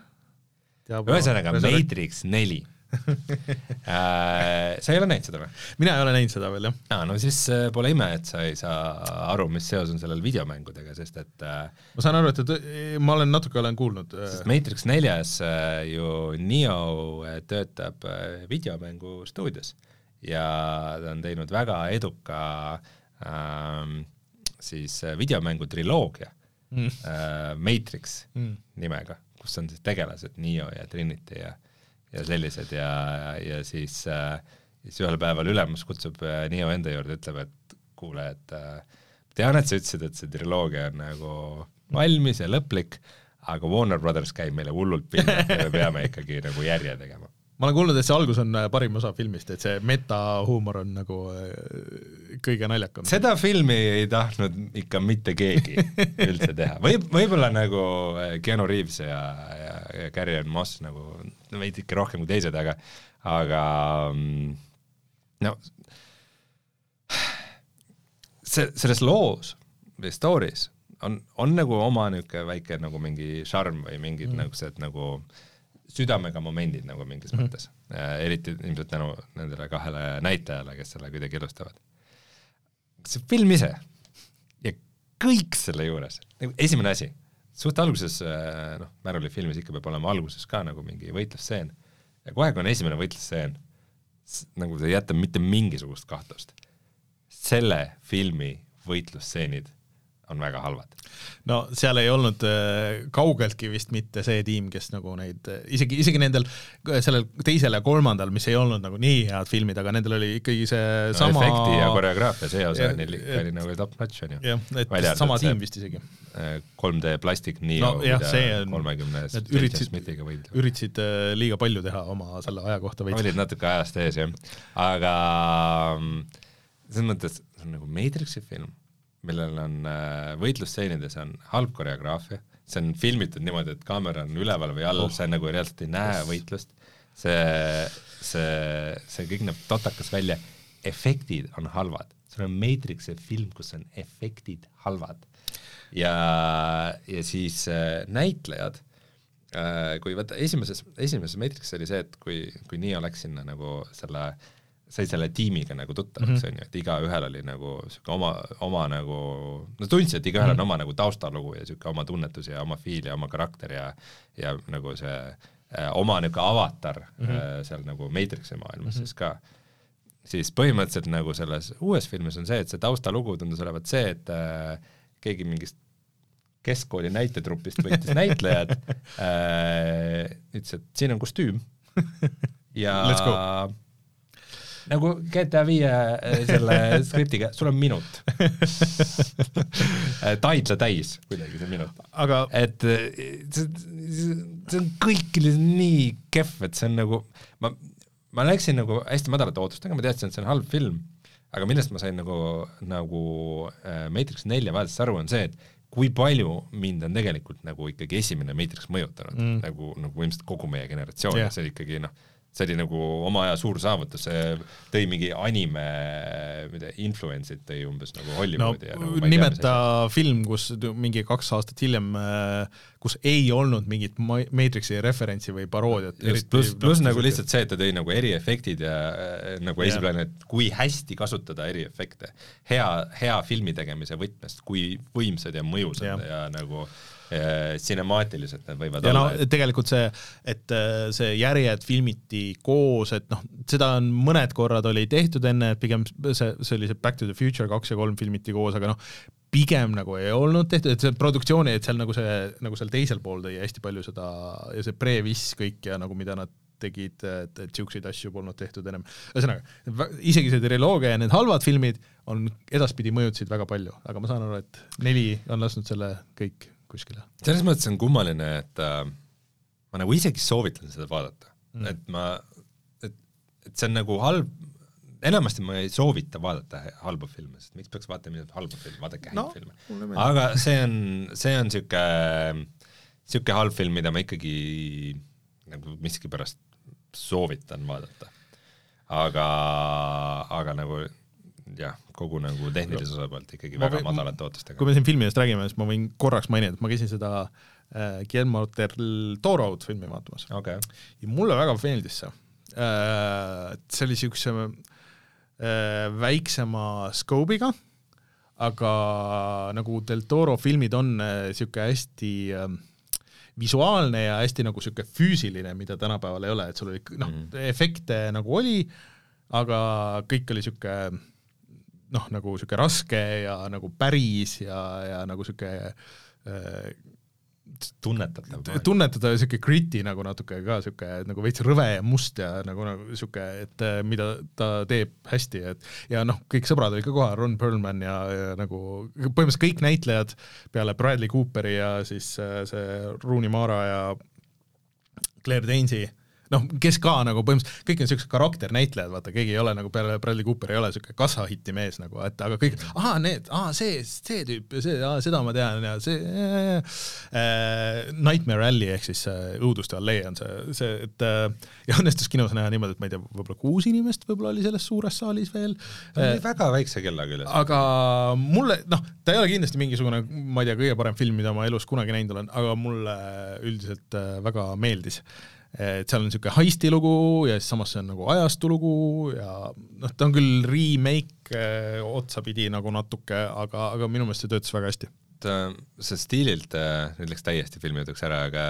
ühesõnaga Matrix neli sa ei ole näinud seda või? mina ei ole näinud seda veel, jah. aa, no siis äh, pole ime, et sa ei saa aru, mis seos on sellel videomängudega, sest et äh, ma saan aru, et, et ma olen natuke olen kuulnud sest Matrix neljas ju Neo töötab videomängustuudios ja ta on teinud väga eduka ähm, siis videomängu triloogia mm. äh, Matrix mm. nimega, kus on siis tegelased Neo ja Trinity ja ja sellised ja, ja siis äh,, siis ühel päeval ülemus kutsub äh, Neo enda juurde, ütleb, et kuule, et äh, tean, et sa ütlesid, et see triloogia on nagu valmis ja lõplik, aga Warner Brothers käib meile hullult pinna ja me peame ikkagi nagu järje tegema ma olen kuulnud, et see algus on äh, parim osa filmist, et see metahuumor on nagu äh, kõige naljakam. seda filmi ei tahtnud ikka mitte keegi üldse teha, võib, võib-olla nagu äh, Keanu Reaves ja, ja, ja Carrie Ann Moss nagu veidike rohkem kui teised, aga, aga mm, no see, selles loos või story's on, on nagu oma niisugune väike nagu mingi šarm või mingid mm. niisugused nagu, nagu südamega momendid nagu mingis mm -hmm. mõttes, eriti ilmselt tänu nendele kahele näitlejale, kes selle kuidagi ilustavad. see film ise ja kõik selle juures, nagu esimene asi, suht alguses äh, noh, Märuli filmis ikka peab olema alguses ka nagu mingi võitlusstseen ja kohe, kui on esimene võitlusstseen, nagu see ei jäta mitte mingisugust kahtlust. selle filmi võitlusstseenid on väga halvad. no seal ei olnud äh, kaugeltki vist mitte see tiim, kes nagu neid, äh, isegi, isegi nendel, sellel teisel ja kolmandal, mis ei olnud nagu nii head filmid, aga nendel oli ikkagi see no, sama efekti ja koreograafia, see osa oli, oli nagu top notch, on ju. jah, et sama tiim vist isegi. 3D äh, plastik nii no, jah, see on, kolmekümne üritasid, üritasid liiga palju teha oma selle aja kohta veits. olid natuke ajast ees, jah. aga mm, selles mõttes, see on nagu Matrixi film millel on äh, võitlusstseenides on halb koreograafia, see on filmitud niimoodi, et kaamera on üleval või all oh., sa nagu reaalselt ei näe võitlust, see, see, see kõik näeb totakas välja, efektid on halvad, sul on Matrixi film, kus on efektid halvad. Ja, ja siis äh, näitlejad äh,, kui vaata esimeses, esimeses Matrixis oli see, et kui, kui nii oleks sinna nagu selle sai selle tiimiga nagu tuttavaks mm, -hmm. on ju, et igaühel oli nagu sihuke oma, oma nagu, no tundsid, et igaühel mm -hmm. on oma nagu taustalugu ja sihuke oma tunnetus ja oma feel ja oma karakter ja ja nagu see äh, oma niisugune avatar mm -hmm. äh, seal nagu Matrixi maailmas mm -hmm. siis ka, siis põhimõtteliselt nagu selles uues filmis on see, et see taustalugu tundus olevat see, et äh, keegi mingist keskkooli näitetrupist võttis näitlejad äh,, ütles, et siin on kostüüm ja nagu GTA viie äh, selle skriptiga, sul on minut taidla täis kuidagi see minut. aga et äh, see, see on kõik nii kehv, et see on nagu, ma, ma läksin nagu hästi madalate ootustega, ma teadsin, et see on halb film, aga millest ma sain nagu, nagu äh, Matrix nelja vaadates aru, on see, et kui palju mind on tegelikult nagu ikkagi esimene Matrix mõjutanud mm., nagu, nagu ilmselt kogu meie generatsiooni yeah., see ikkagi noh, see oli nagu oma aja suur saavutus, see tõi mingi anime, mida influence'id tõi umbes nagu Hollywoodi no, nagu nimeta film, kus mingi kaks aastat hiljem, kus ei olnud mingit Matrixi referentsi või paroodiat. just, pluss, pluss nagu lihtsalt see, et ta tõi nagu eriefektid ja nagu esiplaanil, et kui hästi kasutada eriefekte. hea, hea filmi tegemise võtmest, kui võimsad ja mõjusad ja, ja nagu sinemaatiliselt need võivad ja olla. no tegelikult see, et äh, see järjed filmiti koos, et noh, seda on mõned korrad oli tehtud enne, et pigem see, see oli see Back to the Future kaks ja kolm filmiti koos, aga noh, pigem nagu ei olnud tehtud, et see produktsiooni, et seal nagu see, nagu seal teisel pool tõi hästi palju seda ja see pre-viss kõik ja nagu mida nad tegid, et, et siukseid asju polnud tehtud ennem. ühesõnaga, isegi see triloogia ja need halvad filmid on edaspidi mõjutasid väga palju, aga ma saan aru, et neli on lasknud selle kõik kuskile. selles mõttes on kummaline, et äh, ma nagu isegi soovitan seda vaadata mm., et ma, et, et see on nagu halb, enamasti ma ei soovita vaadata halba filme, sest miks peaks vaatama halba filmi, vaadake häid no, filme. aga see on, see on sihuke, sihuke halb film, mida ma ikkagi nagu miskipärast soovitan vaadata. aga, aga nagu jah, kogu nagu tehnilise osa pealt ikkagi ma väga võin, madalate ootustega. kui me siin filmidest räägime, siis ma võin korraks mainida, et ma käisin seda äh, Guillermo del Toro'd filmi vaatamas okay.. ja mulle väga meeldis see äh,. see oli niisuguse äh, väiksema scope'iga, aga nagu del Toro filmid on niisugune äh, hästi äh, visuaalne ja hästi nagu niisugune füüsiline, mida tänapäeval ei ole, et sul oli noh mm -hmm., efekte nagu oli, aga kõik oli niisugune noh, nagu niisugune raske ja nagu päris ja, ja nagu niisugune äh, tunnetatav. tunnetatav ja niisugune gritty nagu natuke ka niisugune nagu veits rõve ja must ja nagu, nagu niisugune, et äh, mida ta teeb hästi, et ja noh, kõik sõbrad olid ka kohal, Ron Perlman ja, ja nagu põhimõtteliselt kõik näitlejad peale Bradley Cooperi ja siis äh, see Rooney Mara ja Claire Danes'i noh, kes ka nagu põhimõtteliselt kõik on siuksed karakternäitlejad, vaata, keegi ei ole nagu peale Bradley Cooper ei ole siuke kassahitti mees nagu, et aga kõik, aa need, aa see, see tüüp ja see, seda ma tean ja see äh, Nightmare Alley ehk siis äh, õuduste allee on see, see, et äh, ja õnnestus kinos näha niimoodi, et ma ei tea, võib-olla kuus inimest võib-olla oli selles suures saalis veel. oli äh, väga väikse kella küljest. aga mulle, noh, ta ei ole kindlasti mingisugune, ma ei tea, kõige parem film, mida ma elus kunagi näinud olen, aga mulle üldiselt äh, väga meeldis et seal on niisugune heisti lugu ja siis samas see on nagu ajastu lugu ja noh, ta on küll remake eh, otsapidi nagu natuke, aga, aga minu meelest see töötas väga hästi. ta, see stiililt, eh, nüüd läks täiesti filmi jutuks ära, aga,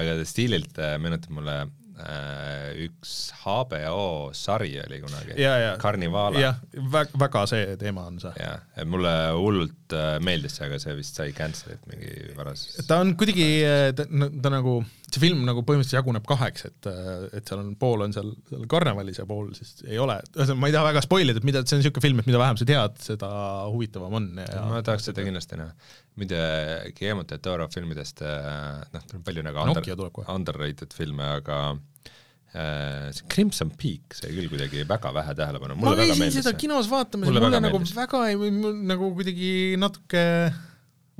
aga stiililt eh, meenutab mulle Äh, üks HBO sari oli kunagi, Carnivala. jah, väga, see teema on see. jah, et mulle hullult meeldis see, aga see vist sai cancel'it mingi varases. ta on kuidagi, ta, ta nagu, see film nagu põhimõtteliselt jaguneb kaheks, et, et seal on pool on seal, seal karnevalis ja pool siis ei ole, ühesõnaga ma ei taha väga spoil ida, et mida, see on niisugune film, et mida vähem sa tead, seda huvitavam on ja ma tahaks seda kindlasti näha. muide, Guillermo del Toro filmidest, noh, tal on palju nagu under, underrated filme, aga Äh, see Crimson Peak sai küll kuidagi väga vähe tähelepanu. ma käisin seda kinos vaatamas ja mulle, mulle nagu meeldis. väga ei, nagu kuidagi natuke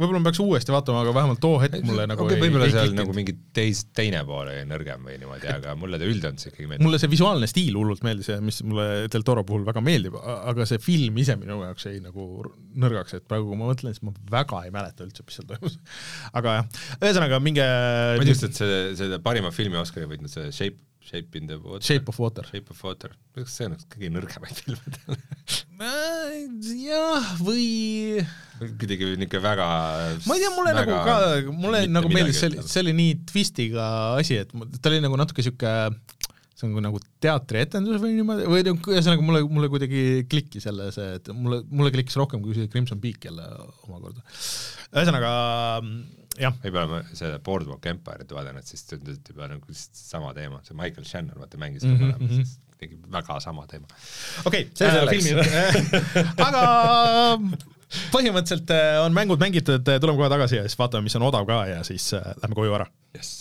võib-olla ma peaks uuesti vaatama, aga vähemalt too hetk mulle nagu okay, võib-olla seal nagu mingi teis, teine pool oli nõrgem või niimoodi, aga mulle ta üldjoontes ikkagi meeldib. mulle see visuaalne stiil hullult meeldis ja mis mulle Del Toro puhul väga meeldib, aga see film ise minu jaoks jäi nagu nõrgaks, et praegu kui ma mõtlen, siis ma väga ei mäleta üldse, mis seal toimus. aga jah, ühesõnaga minge ma ei tea, et see, see parima filmi Oscari võitnud, see Shape Shape in the Water. Shape of Water. Shape of Water, kas see on üks kõige nõrgemaid filme tal jah, või kuidagi niisugune väga ma ei tea, mulle nagu ka, mulle nagu meeldis, see oli, see oli nii twistiga asi, et ta oli nagu natuke niisugune see on nagu teatrietendus või niimoodi, või nagu ühesõnaga mulle, mulle kuidagi klikkis jälle see, et mulle, mulle klikkis rohkem kui see Crimson Peak jälle omakorda. ühesõnaga. Võib-olla ma seda Boardwalk Empire'it vaadanud, siis tundus juba nagu sama teema, see Michael Shannon, vaata mängis mm -hmm. mõlemas, tegi väga sama teema. okei okay,, see äh, filmi aga põhimõtteliselt äh, on mängud mängitud, tuleme kohe tagasi ja siis vaatame, mis on odav ka ja siis äh, lähme koju ära. jess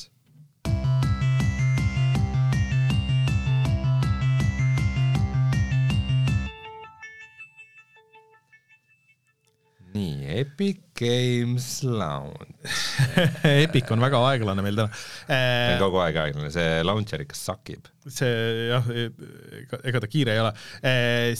Epic Games Launch Epic on väga aeglane meil täna see on kogu aeg aeglane, see launcher ikka sakib. see jah, ega ta kiire ei ole.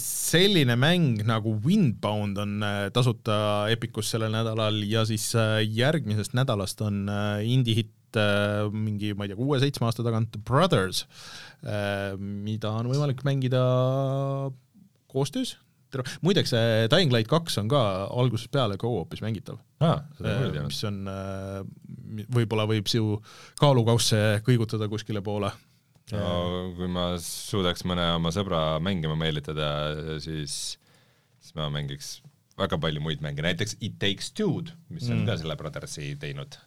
selline mäng nagu Windbound on äh, tasuta Epicus sellel nädalal ja siis äh, järgmisest nädalast on äh, indie-hitt mingi, ma ei tea, kuue-seitsme aasta tagant Brothers, mida on võimalik mängida koostöös muideks Dying Light kaks on ka algusest peale go-op'is mängitav ah,. mis on, äh, võib-olla võib su kaalukausse kõigutada kuskile poole. no kui ma suudaks mõne oma sõbra mängima meelitada, siis, siis ma mängiks väga palju muid mänge, näiteks It Takes Two'd, mis on mm. ka selle Brothersi teinud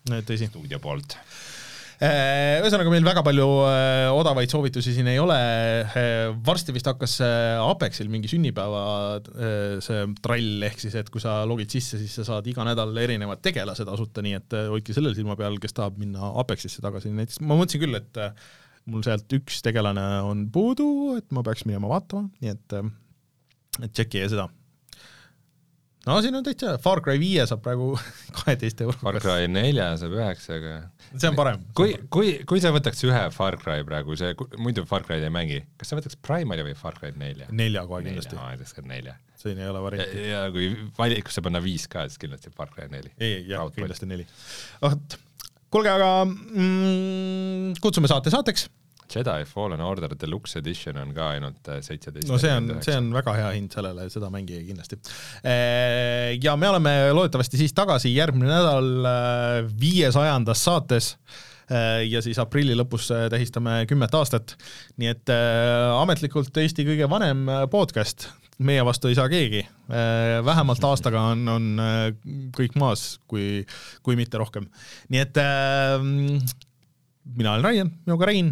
stuudio poolt Äh, ühesõnaga, meil väga palju äh, odavaid soovitusi siin ei ole, äh, varsti vist hakkas Apexil mingi sünnipäeva see trall, ehk siis et kui sa logid sisse, siis sa saad iga nädal erinevad tegelased asuta, nii et hoidke sellel silma peal, kes tahab minna Apexisse tagasi, näiteks ma mõtlesin küll, et mul sealt üks tegelane on puudu, et ma peaks minema vaatama, nii et tšekkige seda no siin on täitsa, Far Cry viie saab praegu kaheteist euro Far Cry nelja saab üheksaga. see on parem. kui, kui, kui sa võtaks ühe Far Cry praegu, see, muidu Far Cry'd ei mängi, kas sa võtaks Primali või Far Cry nelja? nelja kohe kindlasti. ma ütleks ka nelja. siin ei ole varianti. ja kui valikusse panna viis ka, siis kindlasti Far Cry neli. ei, ei, jah, kindlasti neli. vot, kuulge, aga mm, kutsume saate saateks Jedi Fallen Order Deluxe Edition on ka ainult äh, seitseteist. no see on, see on väga hea hind sellele, seda mängige kindlasti. Äh, ja me oleme loodetavasti siis tagasi järgmine nädal äh, viiesajandas saates ja siis aprilli lõpus tähistame kümmet aastat. nii et ametlikult Eesti kõige vanem podcast, meie vastu ei saa keegi. vähemalt aastaga on, on kõik maas, kui, kui mitte rohkem. nii et mina olen Raian, minuga Rein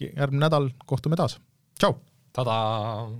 järgmine nädal kohtume taas, tšau! tadaa!